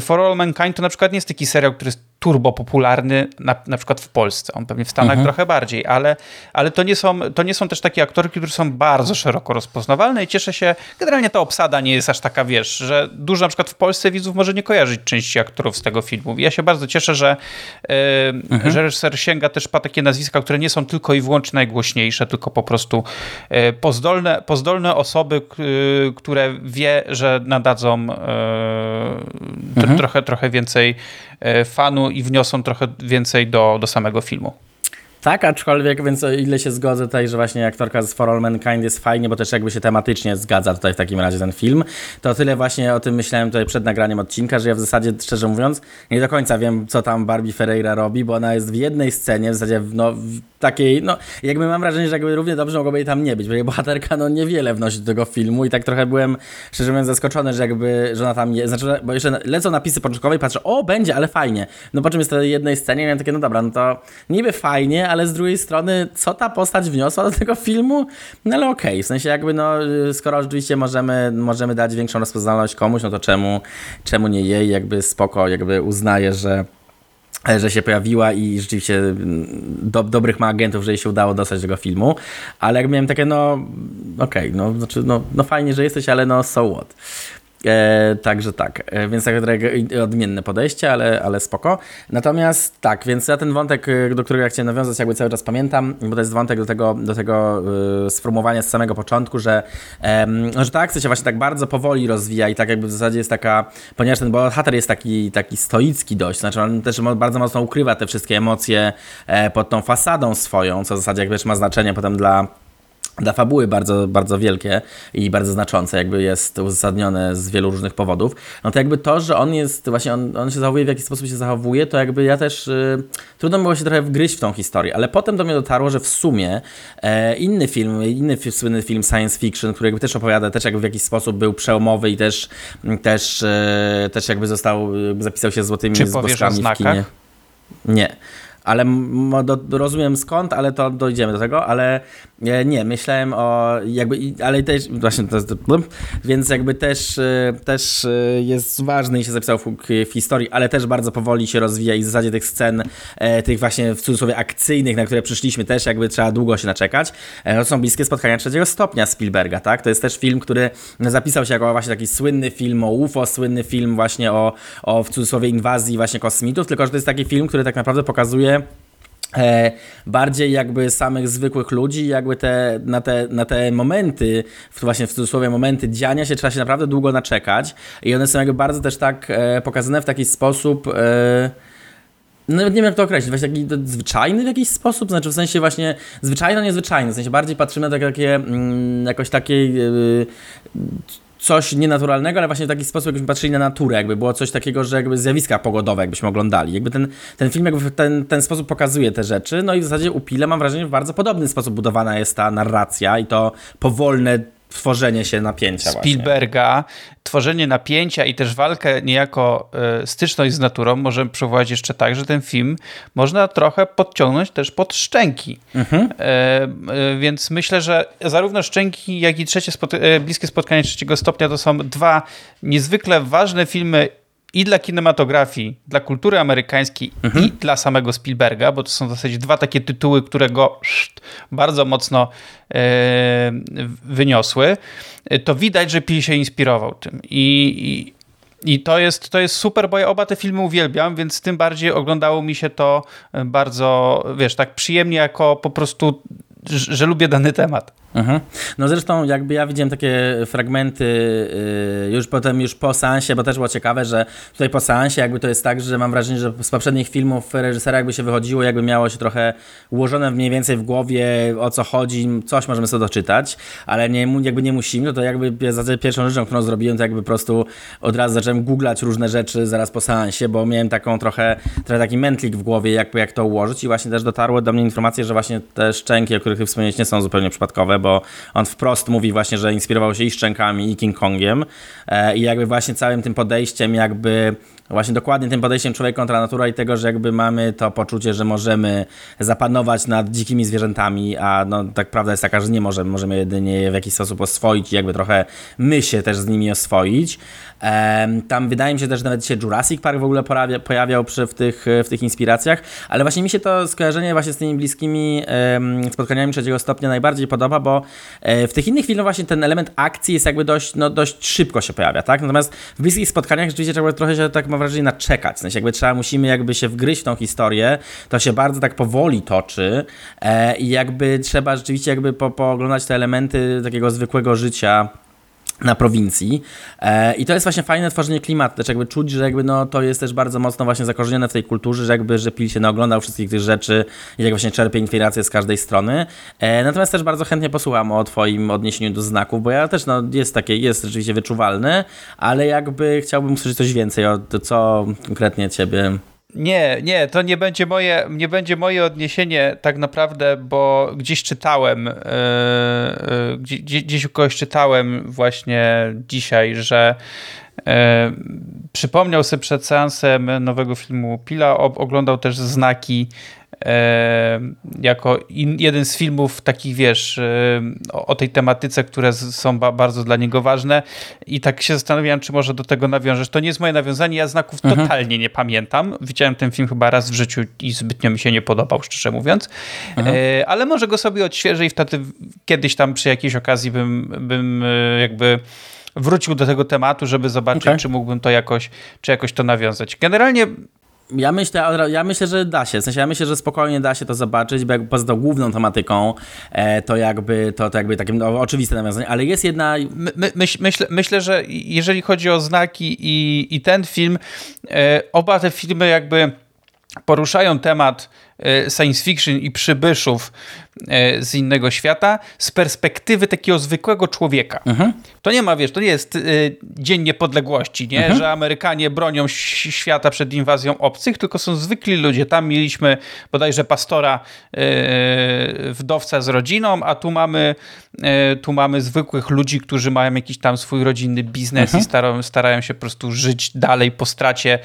For All Mankind to na przykład nie jest taki serial, który jest turbo popularny na, na przykład w Polsce. On pewnie w Stanach mhm. trochę bardziej, ale, ale to, nie są, to nie są też takie aktorki, które są bardzo szeroko rozpoznawalne i cieszę się, generalnie ta obsada nie jest aż taka, wiesz, że dużo na przykład w Polsce widzów może nie kojarzyć części aktorów z tego filmu. I ja się bardzo cieszę, że, yy, mhm. że reżyser sięga też po takie nazwiska, które nie są tylko i wyłącznie najgłośniejsze, tylko po prostu yy, pozdolne, pozdolne osoby, yy, które wie, że nadadzą mhm. trochę, trochę więcej fanu i wniosą trochę więcej do, do samego filmu. Tak, aczkolwiek, więc o ile się zgodzę tutaj, że właśnie aktorka z For All Mankind jest fajnie, bo też jakby się tematycznie zgadza tutaj w takim razie ten film, to tyle właśnie o tym myślałem tutaj przed nagraniem odcinka, że ja w zasadzie, szczerze mówiąc, nie do końca wiem, co tam Barbie Ferreira robi, bo ona jest w jednej scenie, w zasadzie no, w takiej, no jakby mam wrażenie, że jakby równie dobrze mogłoby jej tam nie być, bo jej bohaterka no niewiele wnosi do tego filmu i tak trochę byłem, szczerze mówiąc, zaskoczony, że jakby, że ona tam jest, znaczy, bo jeszcze lecą napisy początkowe i patrzę, o, będzie, ale fajnie. No po czym jest to jednej scenie i miałem takie, no dobra, no to niby fajnie, ale z drugiej strony, co ta postać wniosła do tego filmu? No ale okej, okay. w sensie jakby, no skoro oczywiście możemy, możemy dać większą rozpoznawalność komuś, no to czemu, czemu nie jej, jakby spoko, jakby uznaję, że że się pojawiła i rzeczywiście mm, do, dobrych ma agentów, że jej się udało dostać tego filmu, ale jak miałem takie, no okej, okay, no, znaczy, no, no fajnie, że jesteś, ale no so what. E, także tak, e, więc tak odmienne podejście, ale, ale spoko. Natomiast tak, więc ja ten wątek, e, do którego ja chciałem nawiązać, jakby cały czas pamiętam, bo to jest wątek do tego, do tego e, sformułowania z samego początku, że, że ta akcja się właśnie tak bardzo powoli rozwija i tak jakby w zasadzie jest taka, ponieważ ten bohater jest taki, taki stoicki dość, znaczy on też bardzo mocno ukrywa te wszystkie emocje e, pod tą fasadą swoją, co w zasadzie jakby ma znaczenie potem dla dla fabuły bardzo, bardzo wielkie i bardzo znaczące, jakby jest uzasadnione z wielu różnych powodów, no to jakby to, że on jest, właśnie on, on się zachowuje, w jaki sposób się zachowuje, to jakby ja też, y, trudno było się trochę wgryźć w tą historię, ale potem do mnie dotarło, że w sumie e, inny film, inny słynny film science fiction, który jakby też opowiada, też jakby w jakiś sposób był przełomowy i też, też, e, też jakby został, zapisał się złotymi Czy zgłoskami w kinie. Nie ale do, rozumiem skąd, ale to dojdziemy do tego, ale e, nie, myślałem o jakby, ale też, właśnie to jest, więc jakby też, e, też e, jest ważny i się zapisał w, w, historii, ale też bardzo powoli się rozwija i w zasadzie tych scen, tych właśnie w cudzysłowie akcyjnych, na które przyszliśmy też jakby trzeba długo się naczekać, to są bliskie spotkania trzeciego stopnia Spielberga, tak? To jest też film, który zapisał się jako właśnie taki słynny film o UFO, słynny film właśnie o, o w cudzysłowie inwazji właśnie kosmitów, tylko że to jest taki film, który tak naprawdę pokazuje E, bardziej jakby samych zwykłych ludzi, jakby te, na, te, na te momenty, właśnie w cudzysłowie momenty dziania się trzeba się naprawdę długo naczekać i one są jakby bardzo też tak e, pokazane w taki sposób e, no nie wiem jak to określić, właśnie taki zwyczajny w jakiś sposób, znaczy w sensie właśnie zwyczajno, niezwyczajny, w sensie bardziej patrzymy na takie, mm, jakoś takiej coś nienaturalnego, ale właśnie w taki sposób, jakbyśmy patrzyli na naturę, jakby było coś takiego, że jakby zjawiska pogodowe, jakbyśmy oglądali. Jakby ten, ten film jakby w ten, ten sposób pokazuje te rzeczy, no i w zasadzie u Pile mam wrażenie, że w bardzo podobny sposób budowana jest ta narracja i to powolne tworzenie się napięcia. Spielberga, właśnie. tworzenie napięcia i też walkę niejako y, styczność z naturą możemy przeprowadzić jeszcze tak, że ten film można trochę podciągnąć też pod szczęki. Mhm. Y, y, więc myślę, że zarówno szczęki, jak i trzecie spot- bliskie spotkanie trzeciego stopnia to są dwa niezwykle ważne filmy i dla kinematografii, dla kultury amerykańskiej mhm. i dla samego Spielberga, bo to są w zasadzie dwa takie tytuły, które go bardzo mocno e, wyniosły, to widać, że Pil się inspirował tym. I, i i to jest, to jest super, bo ja oba te filmy uwielbiam, więc tym bardziej oglądało mi się to bardzo, wiesz, tak przyjemnie, jako po prostu, że, lubię dany temat. Mhm. No zresztą jakby ja widziałem takie fragmenty yy, już potem, już po seansie, bo też było ciekawe, że tutaj po seansie jakby to jest tak, że mam wrażenie, że z poprzednich filmów reżysera jakby się wychodziło, jakby miało się trochę ułożone mniej więcej w głowie o co chodzi, coś możemy sobie doczytać, ale nie, jakby nie musimy, no to jakby za pierwszą rzeczą, którą zrobiłem, to jakby po prostu od razu zacząłem googlać różne rzeczy zaraz po seansie, bo miałem taką trochę, trochę taki mętlik w głowie, jak, jak to ułożyć i właśnie też dotarły do mnie informacje, że właśnie te szczęki, o których ty wspomniałeś, nie są zupełnie przypadkowe, bo on wprost mówi właśnie, że inspirował się i Szczękami, i King Kongiem e, i jakby właśnie całym tym podejściem jakby Właśnie dokładnie tym podejściem człowiek kontra natura i tego, że jakby mamy to poczucie, że możemy zapanować nad dzikimi zwierzętami, a no tak prawda jest taka, że nie możemy, możemy jedynie je w jakiś sposób oswoić i jakby trochę my się też z nimi oswoić. Tam wydaje mi się też, że nawet się Jurassic Park w ogóle pojawiał, pojawiał przy, w, tych, w tych inspiracjach, ale właśnie mi się to skojarzenie właśnie z tymi bliskimi spotkaniami trzeciego stopnia najbardziej podoba, bo e, w tych innych filmach właśnie ten element akcji jest jakby dość, no, dość szybko się pojawia, tak? Natomiast w bliskich spotkaniach rzeczywiście trzeba trochę się, tak mam wrażenie, naczekać. W sensie jakby trzeba, musimy jakby się wgryźć w tą historię, to się bardzo tak powoli toczy e, i jakby trzeba rzeczywiście jakby po, pooglądać te elementy takiego zwykłego życia na prowincji. E, I to jest właśnie fajne tworzenie klimatu, też jakby czuć, że jakby no, to jest też bardzo mocno właśnie zakorzenione w tej kulturze, że jakby, że Pil się naoglądał wszystkich tych rzeczy i jak właśnie czerpie inspirację z każdej strony. E, natomiast też bardzo chętnie posłucham o twoim odniesieniu do znaków, bo ja też, no, jest takie, jest rzeczywiście wyczuwalne, ale jakby chciałbym usłyszeć coś więcej o to, co konkretnie ciebie nie, nie, to nie będzie moje, nie będzie moje odniesienie tak naprawdę, bo gdzieś czytałem, yy, yy, gdzieś, gdzieś u kogoś czytałem właśnie dzisiaj, że yy, przypomniał sobie przed seansem nowego filmu Pila, oglądał też znaki E, jako in, jeden z filmów takich, wiesz, e, o, o, tej tematyce, które są ba, bardzo dla niego ważne i tak się zastanawiałem, czy może do tego nawiążesz. To nie jest moje nawiązanie, ja znaków mhm. totalnie nie pamiętam. Widziałem ten film chyba raz w życiu i zbytnio mi się nie podobał, szczerze mówiąc, mhm. e, ale może go sobie odświeżę i wtedy kiedyś tam przy jakiejś okazji bym, bym jakby wrócił do tego tematu, żeby zobaczyć, okay. czy mógłbym to jakoś, czy jakoś to nawiązać. Generalnie ja myślę, ja myślę, że da się. W sensie ja myślę, że spokojnie da się to zobaczyć, bo jakby poza tą główną tematyką, e, to jakby to, to jakby takie no, oczywiste nawiązanie, ale jest jedna. My, my, myśl, myślę, że jeżeli chodzi o znaki i, i ten film, e, oba te filmy jakby poruszają temat e, science fiction i przybyszów z innego świata z perspektywy takiego zwykłego człowieka. Mhm. To nie ma, wiesz, to nie jest y, dzień niepodległości, nie? Mhm. że Amerykanie bronią świata przed inwazją obcych, tylko są zwykli ludzie. Tam mieliśmy bodajże pastora, y, wdowca z rodziną, a tu mamy, y, tu mamy zwykłych ludzi, którzy mają jakiś tam swój rodzinny biznes mhm. i starają, starają się po prostu żyć dalej po stracie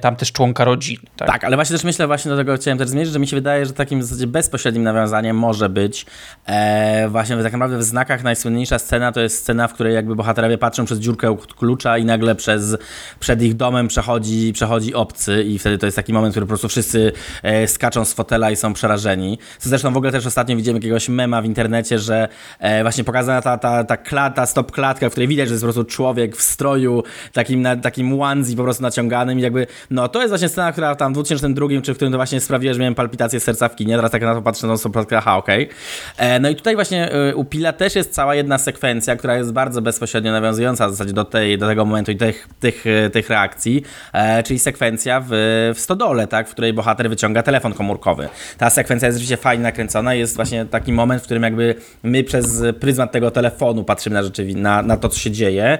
tam też członka rodziny. Tak? tak, ale właśnie też myślę, właśnie do tego chciałem też zmierzyć, że mi się wydaje, że takim w zasadzie bezpośrednim nawiązaniem może być. E, właśnie tak naprawdę w znakach najsłynniejsza scena to jest scena, w której jakby bohaterowie patrzą przez dziurkę klucza i nagle przez, przed ich domem przechodzi, przechodzi obcy i wtedy to jest taki moment, który po prostu wszyscy e, skaczą z fotela i są przerażeni. Co zresztą w ogóle też ostatnio widziałem jakiegoś mema w internecie, że e, właśnie pokazana ta, ta, ta klata, stop klatka, w której widać, że jest po prostu człowiek w stroju takim, na, takim onesie po prostu naciąganym i jakby, no to jest właśnie scena, która tam w 2002 czy w którym to właśnie sprawiła, że miałem palpitację serca w kinie, teraz tak na to patrzę, no są aha, okej. Okay. No i tutaj właśnie e, u Pila też jest cała jedna sekwencja, która jest bardzo bezpośrednio nawiązująca w zasadzie do, tej, do tego momentu i tych, tych, e, tych reakcji, e, czyli sekwencja w, w stodole, tak, w której bohater wyciąga telefon komórkowy. Ta sekwencja jest rzeczywiście fajnie nakręcona jest właśnie taki moment, w którym jakby my przez pryzmat tego telefonu patrzymy na, rzeczywi- na, na to, co się dzieje.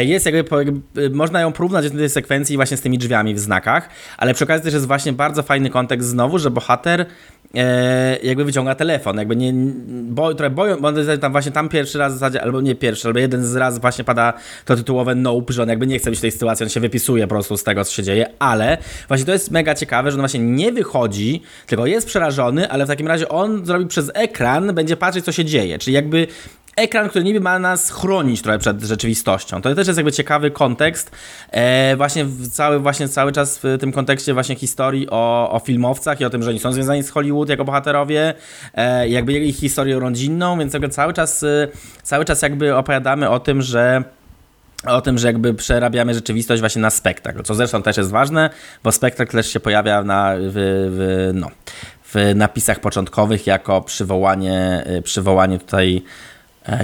Jest jakby, można ją porównać do tej sekwencji właśnie z tymi drzwiami w znakach, ale przy okazji też jest właśnie bardzo fajny kontekst znowu, że bohater e, jakby wyciąga telefon, jakby nie, bo, trochę boją, bo tam właśnie tam pierwszy raz w zasadzie, albo nie pierwszy, albo jeden z raz właśnie pada to tytułowe nope, że on jakby nie chce być w tej sytuacji, on się wypisuje po prostu z tego, co się dzieje, ale właśnie to jest mega ciekawe, że on właśnie nie wychodzi, tylko jest przerażony, ale w takim razie on zrobi przez ekran, będzie patrzeć, co się dzieje, czyli jakby ekran, który niby ma nas chronić trochę przed rzeczywistością. To też jest jakby ciekawy kontekst, e, właśnie cały, właśnie cały czas w tym kontekście właśnie historii o, o filmowcach i o tym, że oni są związani z Hollywood jako bohaterowie, e, jakby ich historią rodzinną, więc jakby cały czas, e, cały czas jakby opowiadamy o tym, że o tym, że jakby przerabiamy rzeczywistość właśnie na spektakl, co zresztą też jest ważne, bo spektakl też się pojawia na, w, w no, w napisach początkowych jako przywołanie, przywołanie tutaj E,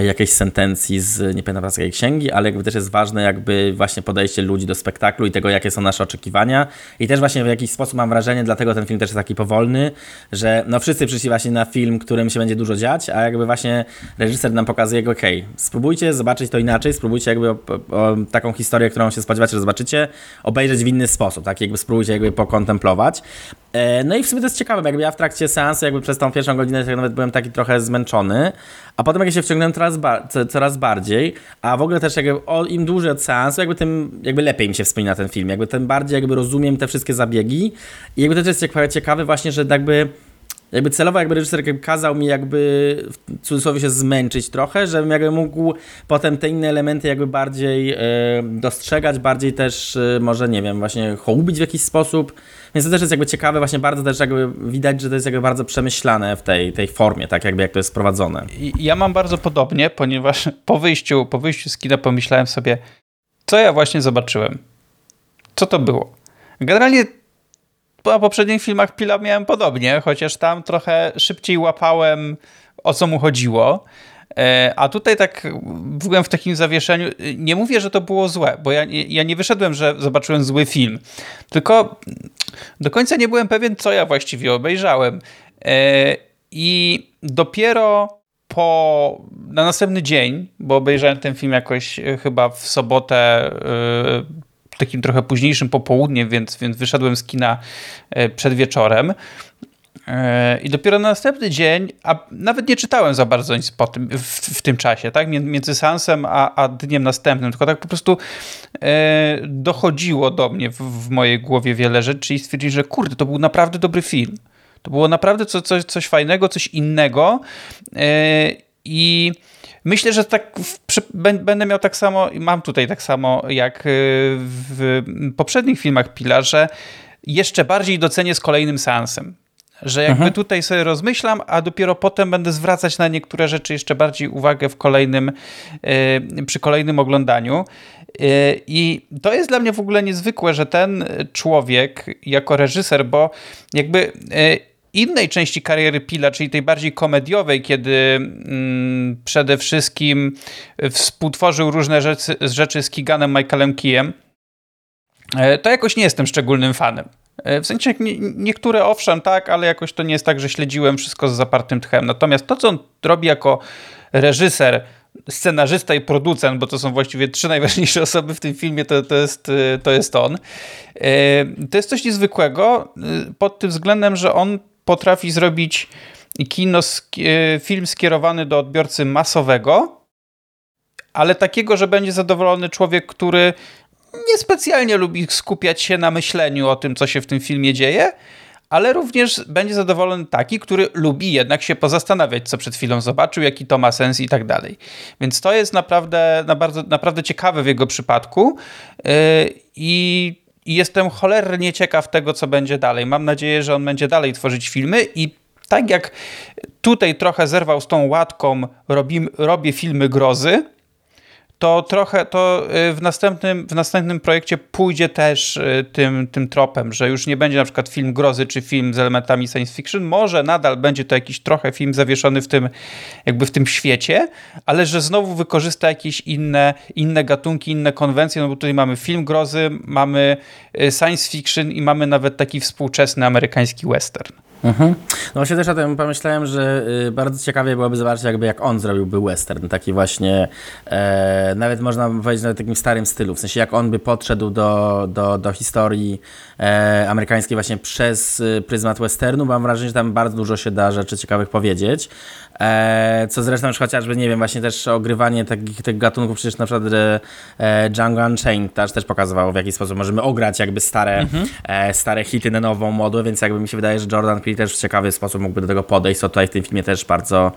jakiejś sentencji z, nie księgi, ale jakby też jest ważne jakby właśnie podejście ludzi do spektaklu i tego, jakie są nasze oczekiwania. I też właśnie w jakiś sposób mam wrażenie, dlatego ten film też jest taki powolny, że no wszyscy przyszli właśnie na film, którym się będzie dużo dziać, a jakby właśnie reżyser nam pokazuje, ok, spróbujcie zobaczyć to inaczej, spróbujcie jakby o, o, taką historię, którą się spodziewacie, że zobaczycie, obejrzeć w inny sposób, tak jakby spróbujcie jakby pokontemplować. E, no i w sumie to jest ciekawe, jakby ja w trakcie seansu jakby przez tą pierwszą godzinę tak nawet byłem taki trochę zmęczony, a potem jak się wciągnąłem coraz, coraz bardziej, a w ogóle też jakby o, im dłużej od seansu, jakby tym jakby lepiej mi się wspomina ten film, jakby tym bardziej jakby rozumiem te wszystkie zabiegi i jakby to też jest ciekawe właśnie, że jakby jakby celowo jakby reżyser kazał mi jakby w cudzysłowie się zmęczyć trochę, żebym jakby mógł potem te inne elementy jakby bardziej e, dostrzegać, bardziej też e, może nie wiem, właśnie hołubić w jakiś sposób. Więc to też jest jakby ciekawe, właśnie bardzo też jakby widać, że to jest jakby bardzo przemyślane w tej, tej formie, tak jakby jak to jest prowadzone. Ja mam bardzo podobnie, ponieważ po wyjściu, po wyjściu z kina pomyślałem sobie, co ja właśnie zobaczyłem. Co to było? Generalnie po poprzednich filmach Pila miałem podobnie, chociaż tam trochę szybciej łapałem o co mu chodziło. E, a tutaj tak byłem w takim zawieszeniu. Nie mówię, że to było złe, bo ja, ja nie wyszedłem, że zobaczyłem zły film. Tylko do końca nie byłem pewien, co ja właściwie obejrzałem. E, I dopiero po, na następny dzień, bo obejrzałem ten film jakoś e, chyba w sobotę takim trochę późniejszym popołudniem, więc, więc wyszedłem z kina przed wieczorem. E, I dopiero na następny dzień, a nawet nie czytałem za bardzo nic po tym, w, w tym czasie, tak? Między seansem a, a dniem następnym, tylko tak po prostu e, dochodziło do mnie w, w, mojej głowie wiele rzeczy i stwierdziłem, że kurde, to był naprawdę dobry film. To było naprawdę co, coś, coś fajnego, coś innego. E, I Myślę, że tak w, będę miał tak samo, mam tutaj tak samo jak y, w poprzednich filmach Pila, że jeszcze bardziej docenię z kolejnym seansem. Że jakby mhm. tutaj sobie rozmyślam, a dopiero potem będę zwracać na niektóre rzeczy jeszcze bardziej uwagę w kolejnym, y, przy kolejnym oglądaniu. Y, I to jest dla mnie w ogóle niezwykłe, że ten człowiek jako reżyser, bo jakby innej części kariery Pila, czyli tej bardziej komediowej, kiedy mm, przede wszystkim współtworzył różne rzeczy, rzeczy z Kiganem Michaelem Kijem, e, to jakoś nie jestem szczególnym fanem. E, w sensie nie, niektóre owszem, tak, ale jakoś to nie jest tak, że śledziłem wszystko z zapartym tchem. Natomiast to, co on robi jako reżyser, scenarzysta i producent, bo to są właściwie trzy najważniejsze osoby w tym filmie, to, to, jest, e, to jest on. To jest coś niezwykłego pod tym względem, że on potrafi zrobić kino, e, film skierowany do odbiorcy masowego, ale takiego, że będzie zadowolony człowiek, który niespecjalnie lubi skupiać się na myśleniu o tym, co się w tym filmie dzieje, ale również będzie zadowolony taki, który lubi jednak się pozastanawiać, co przed chwilą zobaczył, jaki to ma sens i tak dalej. Więc to jest naprawdę, naprawdę ciekawe w jego przypadku yy, i jestem cholernie ciekaw tego, co będzie dalej. Mam nadzieję, że on będzie dalej tworzyć filmy i tak jak tutaj trochę zerwał z tą łatką, robi, robię filmy grozy, to trochę to y, w następnym, w następnym projekcie pójdzie też y, tym, tym tropem, że już nie będzie na przykład film grozy czy film z elementami science fiction, może nadal będzie to jakiś trochę film zawieszony w tym, jakby w tym świecie, ale że znowu wykorzysta jakieś inne, inne gatunki, inne konwencje, no bo tutaj mamy film grozy, mamy y, science fiction i mamy nawet taki współczesny amerykański western. Mhm. No właśnie też o tym pomyślałem, że y, bardzo ciekawie byłoby zobaczyć jakby jak on zrobiłby western, taki właśnie e, nawet można powiedzieć na takim starym stylu, w sensie jak on by podszedł do, do, do historii e, amerykańskiej właśnie przez y, pryzmat westernu, mam wrażenie, że tam bardzo dużo się da rzeczy ciekawych powiedzieć, e, co zresztą już chociażby, nie wiem, właśnie też ogrywanie takich tych gatunków, przecież na przykład e, Django Unchained też, też pokazywało w jaki sposób możemy ograć jakby stare, mhm. e, stare hity na nową modłę, więc jakby mi się wydaje, że Jordan Peele też w ciekawy sposób mógłby do tego podejść, co tutaj w tym filmie też bardzo,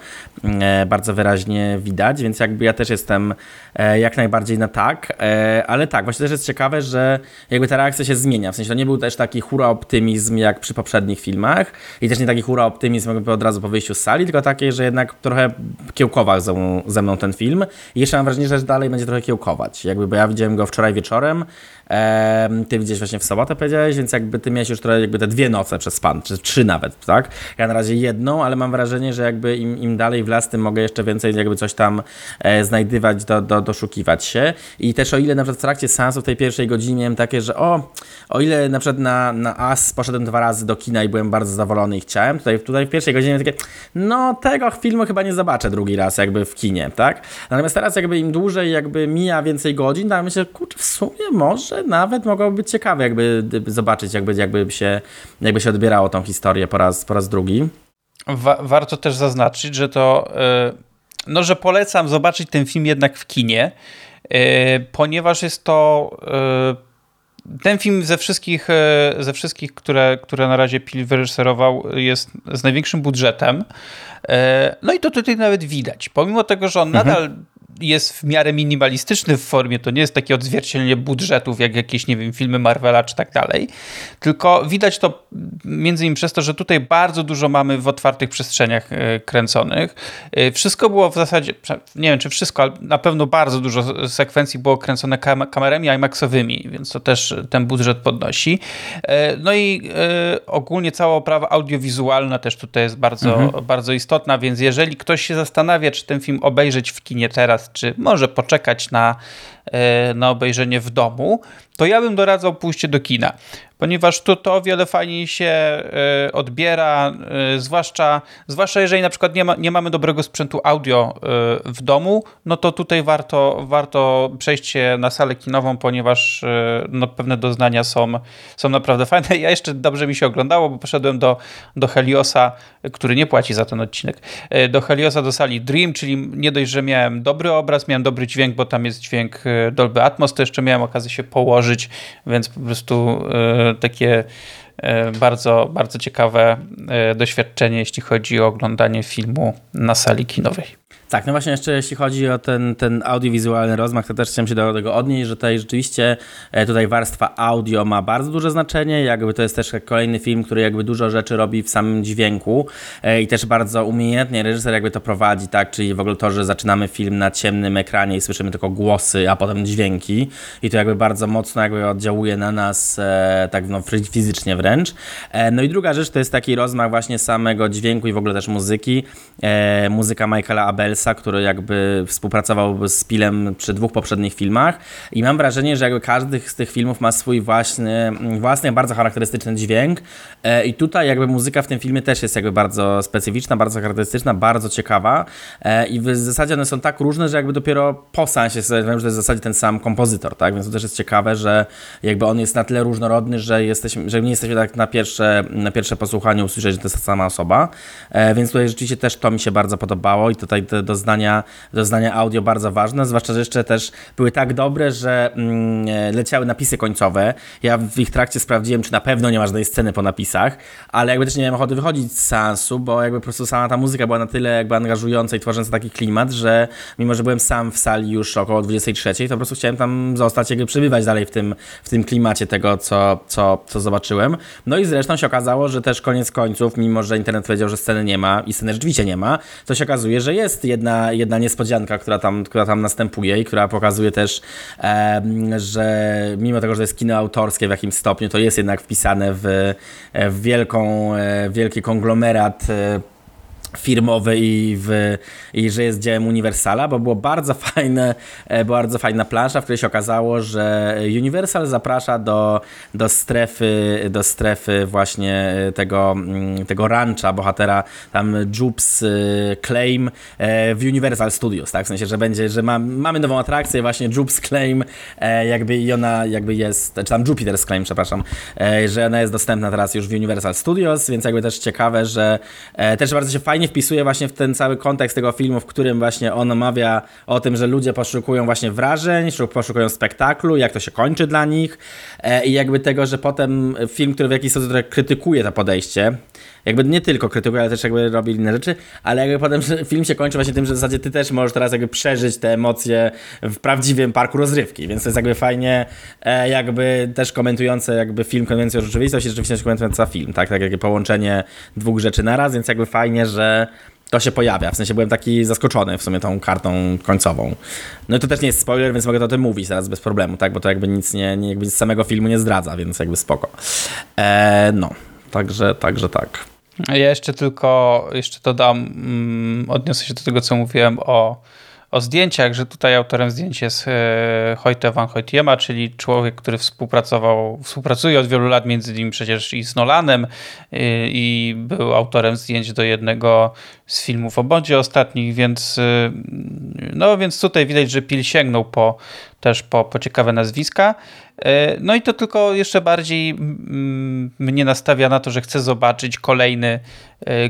e, bardzo wyraźnie widać, więc jakby ja też jestem e, jak najbardziej na tak, e, ale tak, właśnie też jest ciekawe, że jakby ta reakcja się zmienia, w sensie to nie był też taki hura optymizm jak przy poprzednich filmach i też nie taki hura optymizm jakby od razu po wyjściu z sali, tylko takie, że jednak trochę kiełkował ze mną ten film. I jeszcze mam wrażenie, że dalej będzie trochę kiełkować, jakby, bo ja widziałem go wczoraj wieczorem, ty widziałeś właśnie w sobotę powiedziałeś, więc jakby ty miałeś już trochę jakby te dwie noce przez pan, czy trzy nawet nawet, tak? Ja na razie jedną, ale mam wrażenie, że jakby im, im dalej w las, tym mogę jeszcze więcej jakby coś tam e, znajdywać, do, do, doszukiwać się. I też o ile na przykład w trakcie seansu w tej pierwszej godzinie miałem takie, że o, o ile na przykład na, na As poszedłem dwa razy do kina i byłem bardzo zadowolony i chciałem, tutaj, tutaj w pierwszej godzinie takie, no tego filmu chyba nie zobaczę drugi raz jakby w kinie, tak? Natomiast teraz jakby im dłużej jakby mija więcej godzin, to myślę, kurczę, w sumie może nawet mogłoby być ciekawe jakby zobaczyć, jakby, jakby, się, jakby się odbierało tą historię po raz, po raz drugi. Wa warto też zaznaczyć, że to, yy, no, że polecam zobaczyć ten film jednak w kinie, yy, ponieważ jest to yy, ten film ze wszystkich, ze wszystkich które, które na razie Pil wyreżyserował, jest z największym budżetem. No i to tutaj nawet widać. Pomimo tego, że on mhm. nadal jest w miarę minimalistyczny w formie, to nie jest takie odzwierciedlenie budżetów, jak jakieś, nie wiem, filmy Marvela czy tak dalej, tylko widać to między innymi przez to, że tutaj bardzo dużo mamy w otwartych przestrzeniach e, kręconych. E, wszystko było w zasadzie, nie wiem czy wszystko, ale na pewno bardzo dużo sekwencji było kręcone kam kamerami IMAXowymi, więc to też ten budżet podnosi. E, no i ogólnie cała oprawa audiowizualna też tutaj jest bardzo, mhm. bardzo istotna, więc jeżeli ktoś się zastanawia, czy ten film obejrzeć w kinie teraz, czy może poczekać na, na obejrzenie w domu, to ja bym doradzał pójście do kina ponieważ to, to o wiele fajniej się e, odbiera, e, zwłaszcza, zwłaszcza jeżeli na przykład nie, ma, nie mamy dobrego sprzętu audio e, w domu, no to tutaj warto, warto przejść się na salę kinową, ponieważ no, pewne doznania są, są naprawdę fajne. Ja jeszcze dobrze mi się oglądało, bo poszedłem do, do Heliosa, który nie płaci za ten odcinek, do Heliosa do sali Dream, czyli nie dość, że miałem dobry obraz, miałem dobry dźwięk, bo tam jest dźwięk Dolby Atmos, to jeszcze miałem okazję się położyć, więc po prostu takie e, bardzo, bardzo ciekawe e, doświadczenie, jeśli chodzi o oglądanie filmu na sali kinowej. Tak, no właśnie jeszcze jeśli chodzi o ten, ten audiowizualny rozmach, to też chciałem się do tego odnieść, że tutaj rzeczywiście e, tutaj warstwa audio ma bardzo duże znaczenie, jakby to jest też kolejny film, który jakby dużo rzeczy robi w samym dźwięku e, i też bardzo umiejętnie reżyser jakby to prowadzi, tak, czyli w ogóle to, że zaczynamy film na ciemnym ekranie i słyszymy tylko głosy, a potem dźwięki i to jakby bardzo mocno jakby oddziałuje na nas e, tak no fizycznie wręcz. No i druga rzecz to jest taki rozmach właśnie samego dźwięku i w ogóle też muzyki, muzyka Michaela Abelsa który jakby współpracował z Pilem przy dwóch poprzednich filmach. I mam wrażenie, że jakby każdy z tych filmów ma swój własny, własny, bardzo charakterystyczny dźwięk. E, i tutaj jakby muzyka w tym filmie też jest jakby bardzo specyficzna, bardzo charakterystyczna, bardzo ciekawa. E, i w zasadzie one są tak różne, że jakby dopiero po sensie wiem, że to jest w zasadzie ten sam kompozytor, tak, więc to też jest ciekawe, że jakby on jest na tyle różnorodny, że jesteśmy, że nie jesteśmy tak na pierwsze, na pierwsze posłuchanie usłyszeć, że to jest ta sama osoba, e, więc tutaj rzeczywiście też to mi się bardzo podobało i tutaj doznania, doznania audio bardzo ważne, zwłaszcza, że jeszcze też były tak dobre, że mm, e, leciały napisy końcowe. Ja w ich trakcie sprawdziłem, czy na pewno nie ma żadnej sceny po napisach, ale jakby też nie miałem ochoty wychodzić z seansu, bo jakby po prostu sama ta muzyka była na tyle jakby angażująca i tworząca taki klimat, że mimo, że byłem sam w sali już około 23, to po prostu chciałem tam zostać, jakby przebywać dalej w tym, w tym klimacie tego, co, co, co zobaczyłem. No i zresztą się okazało, że też koniec końców, mimo, że internet powiedział, że sceny nie ma i sceny rzeczywiście nie ma, to się okazuje, że jest jedna jedna, niespodzianka, która tam, która tam następuje i która pokazuje też, e, że mimo tego, że to jest kino autorskie w jakimś stopniu, to jest jednak wpisane w, w wielką, e, wielki konglomerat e, firmowy i, w, i że jest dziełem Universala, bo było bardzo fajne, e, bardzo fajna plansza, w której się okazało, że Universal zaprasza do, do strefy do strefy właśnie tego, mm, tego rancha bohatera tam Jupes e, Claim e, w Universal Studios, tak? W sensie, że będzie, że ma, mamy nową atrakcję właśnie Jupes Claim jakby i ona jakby jest, czy tam Jupiter's Claim, przepraszam, że ona jest dostępna teraz już w Universal Studios, więc jakby też ciekawe, że też bardzo się fajnie fajnie wpisuje właśnie w ten cały kontekst tego filmu, w którym właśnie on omawia o tym, że ludzie poszukują właśnie wrażeń, poszukują spektaklu, jak to się kończy dla nich e, i jakby tego, że potem film, który w jakiś sposób krytykuje to podejście, jakby nie tylko krytykuje, ale też jakby robi inne rzeczy, ale jakby potem film się kończy właśnie tym, że w zasadzie ty też możesz teraz jakby przeżyć te emocje w prawdziwym parku rozrywki, więc to jest jakby fajnie e, jakby też komentujące jakby film konwencją rzeczywistość i rzeczywistość komentująca film, tak? Tak jakby połączenie dwóch rzeczy naraz, więc jakby fajnie, że to się pojawia. W sensie byłem taki zaskoczony w sumie tą kartą końcową. No i to też nie jest spoiler, więc mogę to o tym mówić teraz bez problemu, tak? Bo to jakby nic nie, nie jakby z samego filmu nie zdradza, więc jakby spoko. E, no, także, także tak. Ja jeszcze tylko, jeszcze dodam, mm, odniosę się do tego, co mówiłem o o zdjęciach, że tutaj autorem zdjęć jest e, Hoyte van Hoytiema, czyli człowiek, który współpracował, współpracuje od wielu lat między innymi przecież i z Nolanem e, i był autorem zdjęć do jednego z filmów o Bondzie ostatnich, więc e, no więc tutaj widać, że Pil sięgnął po, też po, po ciekawe nazwiska. No i to tylko jeszcze bardziej mnie nastawia na to, że chcę zobaczyć kolejny,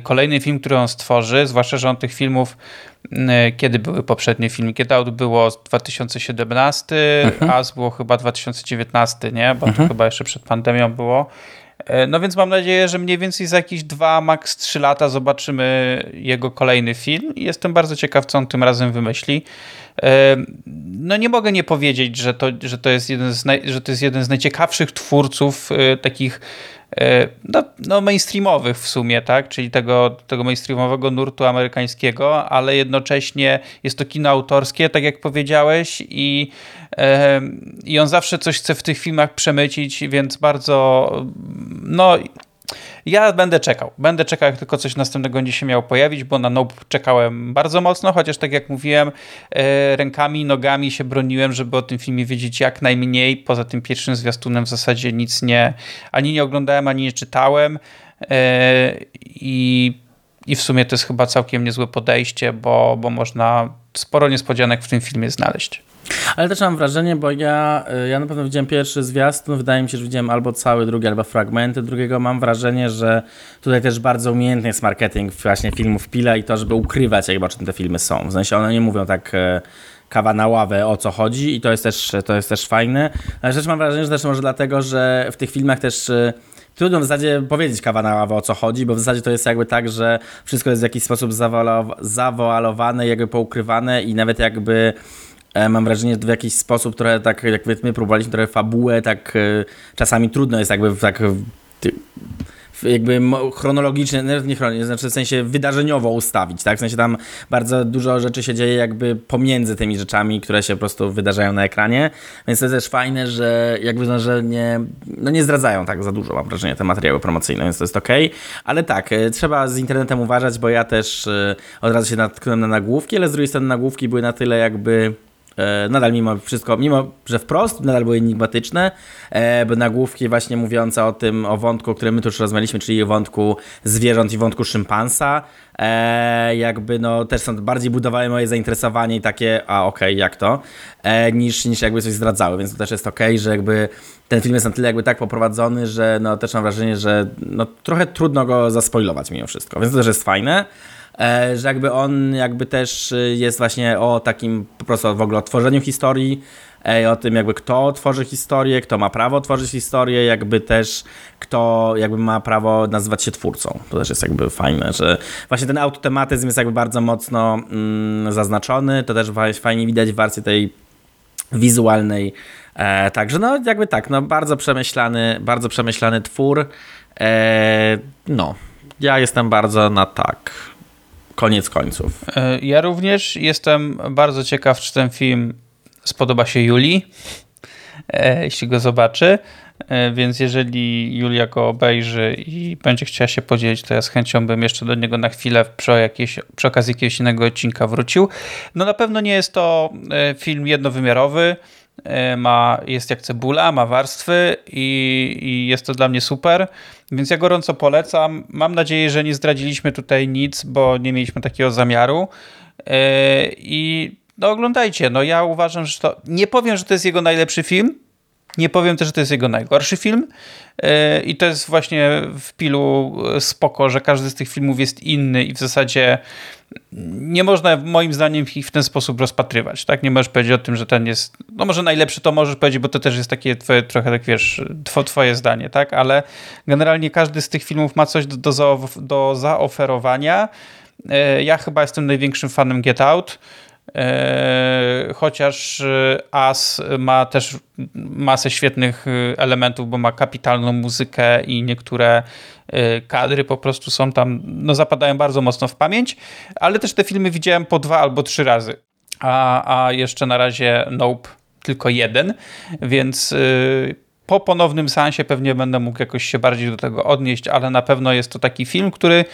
kolejny film, który on stworzy, zwłaszcza, że on tych filmów kiedy były poprzednie filmy. Get Out było 2017, mhm. As było chyba 2019, nie? Bo mhm. to chyba jeszcze przed pandemią było. E, no więc mam nadzieję, że mniej więcej za jakieś dwa, maks trzy lata zobaczymy jego kolejny film jestem bardzo ciekaw, co on tym razem wymyśli. E, no nie mogę nie powiedzieć, że to, że to, jest, jeden z naj, że to jest jeden z najciekawszych twórców takich E, no, no mainstreamowych w sumie, tak? Czyli tego, tego mainstreamowego nurtu amerykańskiego, ale jednocześnie jest to kino autorskie, tak jak powiedziałeś, i, e, i on zawsze coś chce w tych filmach przemycić, więc bardzo no ja będę czekał. Będę czekał, jak tylko coś następnego będzie się miało pojawić, bo na Nope czekałem bardzo mocno, chociaż tak jak mówiłem, e, rękami, nogami się broniłem, żeby o tym filmie wiedzieć jak najmniej. Poza tym pierwszym zwiastunem w zasadzie nic nie, ani nie oglądałem, ani nie czytałem. E, I, i w sumie to jest chyba całkiem niezłe podejście, bo, bo można sporo niespodzianek w tym filmie znaleźć. Ale też mam wrażenie, bo ja, y, ja na pewno widziałem pierwszy zwiastun, wydaje mi się, że widziałem albo cały drugi, albo fragmenty drugiego. Mam wrażenie, że tutaj też bardzo umiejętny jest marketing właśnie filmów Pila i to, żeby ukrywać jakby o czym te filmy są. W sensie one nie mówią tak e, kawa na ławę, o co chodzi i to jest też, to jest też fajne. Ale też mam wrażenie, że też może dlatego, że w tych filmach też e, trudno w zasadzie powiedzieć kawa na ławę o co chodzi, bo w zasadzie to jest jakby tak, że wszystko jest w jakiś sposób zawoalowane, jakby poukrywane i nawet jakby E, mam wrażenie, że w jakiś sposób trochę tak, jak my próbowaliśmy trochę fabułę, tak e, czasami trudno jest jakby tak jakby chronologicznie, nie chronicznie, znaczy w sensie wydarzeniowo ustawić, tak? W sensie tam bardzo dużo rzeczy się dzieje jakby pomiędzy tymi rzeczami, które się po prostu wydarzają na ekranie, więc to jest też fajne, że jakby no, że nie, no nie zdradzają tak za dużo, mam wrażenie, te materiały promocyjne, więc to jest ok, ale tak, e, trzeba z internetem uważać, bo ja też od razu się natknąłem na nagłówki, ale z drugiej strony nagłówki były na tyle jakby E, nadal mimo wszystko, mimo że wprost, nadal były enigmatyczne, e, bo nagłówki właśnie mówiące o tym, o wątku, o którym my tu już rozmawialiśmy, czyli o wątku zwierząt i wątku szympansa, e, jakby no też są bardziej budowały moje zainteresowanie i takie, a okej, okay, jak to, niż, niż jakby coś zdradzały, więc to też jest okej, okay, że jakby ten film jest na tyle jakby tak poprowadzony, że no też mam wrażenie, że no trochę trudno go zaspoilować mimo wszystko, więc to też jest fajne. E, że jakby on jakby też y, jest właśnie o takim po prostu w ogóle o tworzeniu historii, e, o tym jakby kto tworzy historię, kto ma prawo tworzyć historię, jakby też kto jakby ma prawo nazywać się twórcą. To też jest jakby fajne, że właśnie ten autotematyzm jest jakby bardzo mocno mm, zaznaczony, to też fajnie widać w wersji tej wizualnej. E, także no jakby tak, no bardzo przemyślany, bardzo przemyślany twór. E, no, ja jestem bardzo na tak koniec końców. E, ja również jestem bardzo ciekaw, czy ten film spodoba się Julii, e, jeśli go zobaczy. E, więc jeżeli Julia go obejrzy i będzie chciała się podzielić, to ja z chęcią bym jeszcze do niego na chwilę przy, jakieś, przy okazji jakiegoś innego odcinka wrócił. No na pewno nie jest to film jednowymiarowy. Ma, jest jak cebula, ma warstwy i, i jest to dla mnie super. Więc ja gorąco polecam. Mam nadzieję, że nie zdradziliśmy tutaj nic, bo nie mieliśmy takiego zamiaru. E, I no oglądajcie. No ja uważam, że to. Nie powiem, że to jest jego najlepszy film. Nie powiem też, że to jest jego najgorszy film. E, I to jest właśnie w pilu spoko, że każdy z tych filmów jest inny i w zasadzie nie można moim zdaniem ich w ten sposób rozpatrywać, tak? Nie możesz powiedzieć o tym, że ten jest, no może najlepszy to możesz powiedzieć, bo to też jest takie twoje, trochę tak wiesz, twoje zdanie, tak? Ale generalnie każdy z tych filmów ma coś do, do, zaoferowania. E, ja chyba jestem największym fanem Get Out. E, chociaż e, As ma też masę świetnych e, elementów, bo ma kapitalną muzykę i niektóre kadry po prostu są tam, no zapadają bardzo mocno w pamięć, ale też te filmy widziałem po dwa albo trzy razy, a, a jeszcze na razie Nope tylko jeden, więc po ponownym seansie pewnie będę mógł jakoś się bardziej do tego odnieść, ale na pewno jest to taki film, który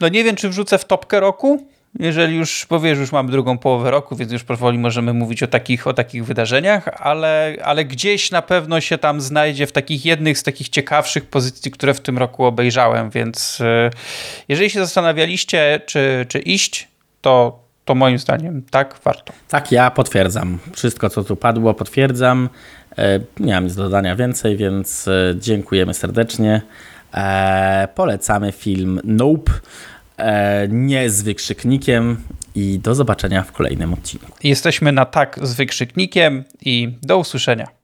no nie wiem, czy wrzucę w topkę roku, jeżeli już, bo wiesz, już mamy drugą połowę roku, więc już powoli możemy mówić o takich, o takich wydarzeniach, ale, ale gdzieś na pewno się tam znajdzie w takich jednych z takich ciekawszych pozycji, które w tym roku obejrzałem, więc e, jeżeli się zastanawialiście, czy, czy iść, to, to moim zdaniem tak, warto. Tak, ja potwierdzam. Wszystko, co tu padło, potwierdzam. E, nie mam nic do dodania więcej, więc e, dziękujemy serdecznie. Polecamy film Nope, nie z wykrzyknikiem i do zobaczenia w kolejnym odcinku. Jesteśmy na tak z wykrzyknikiem i do usłyszenia.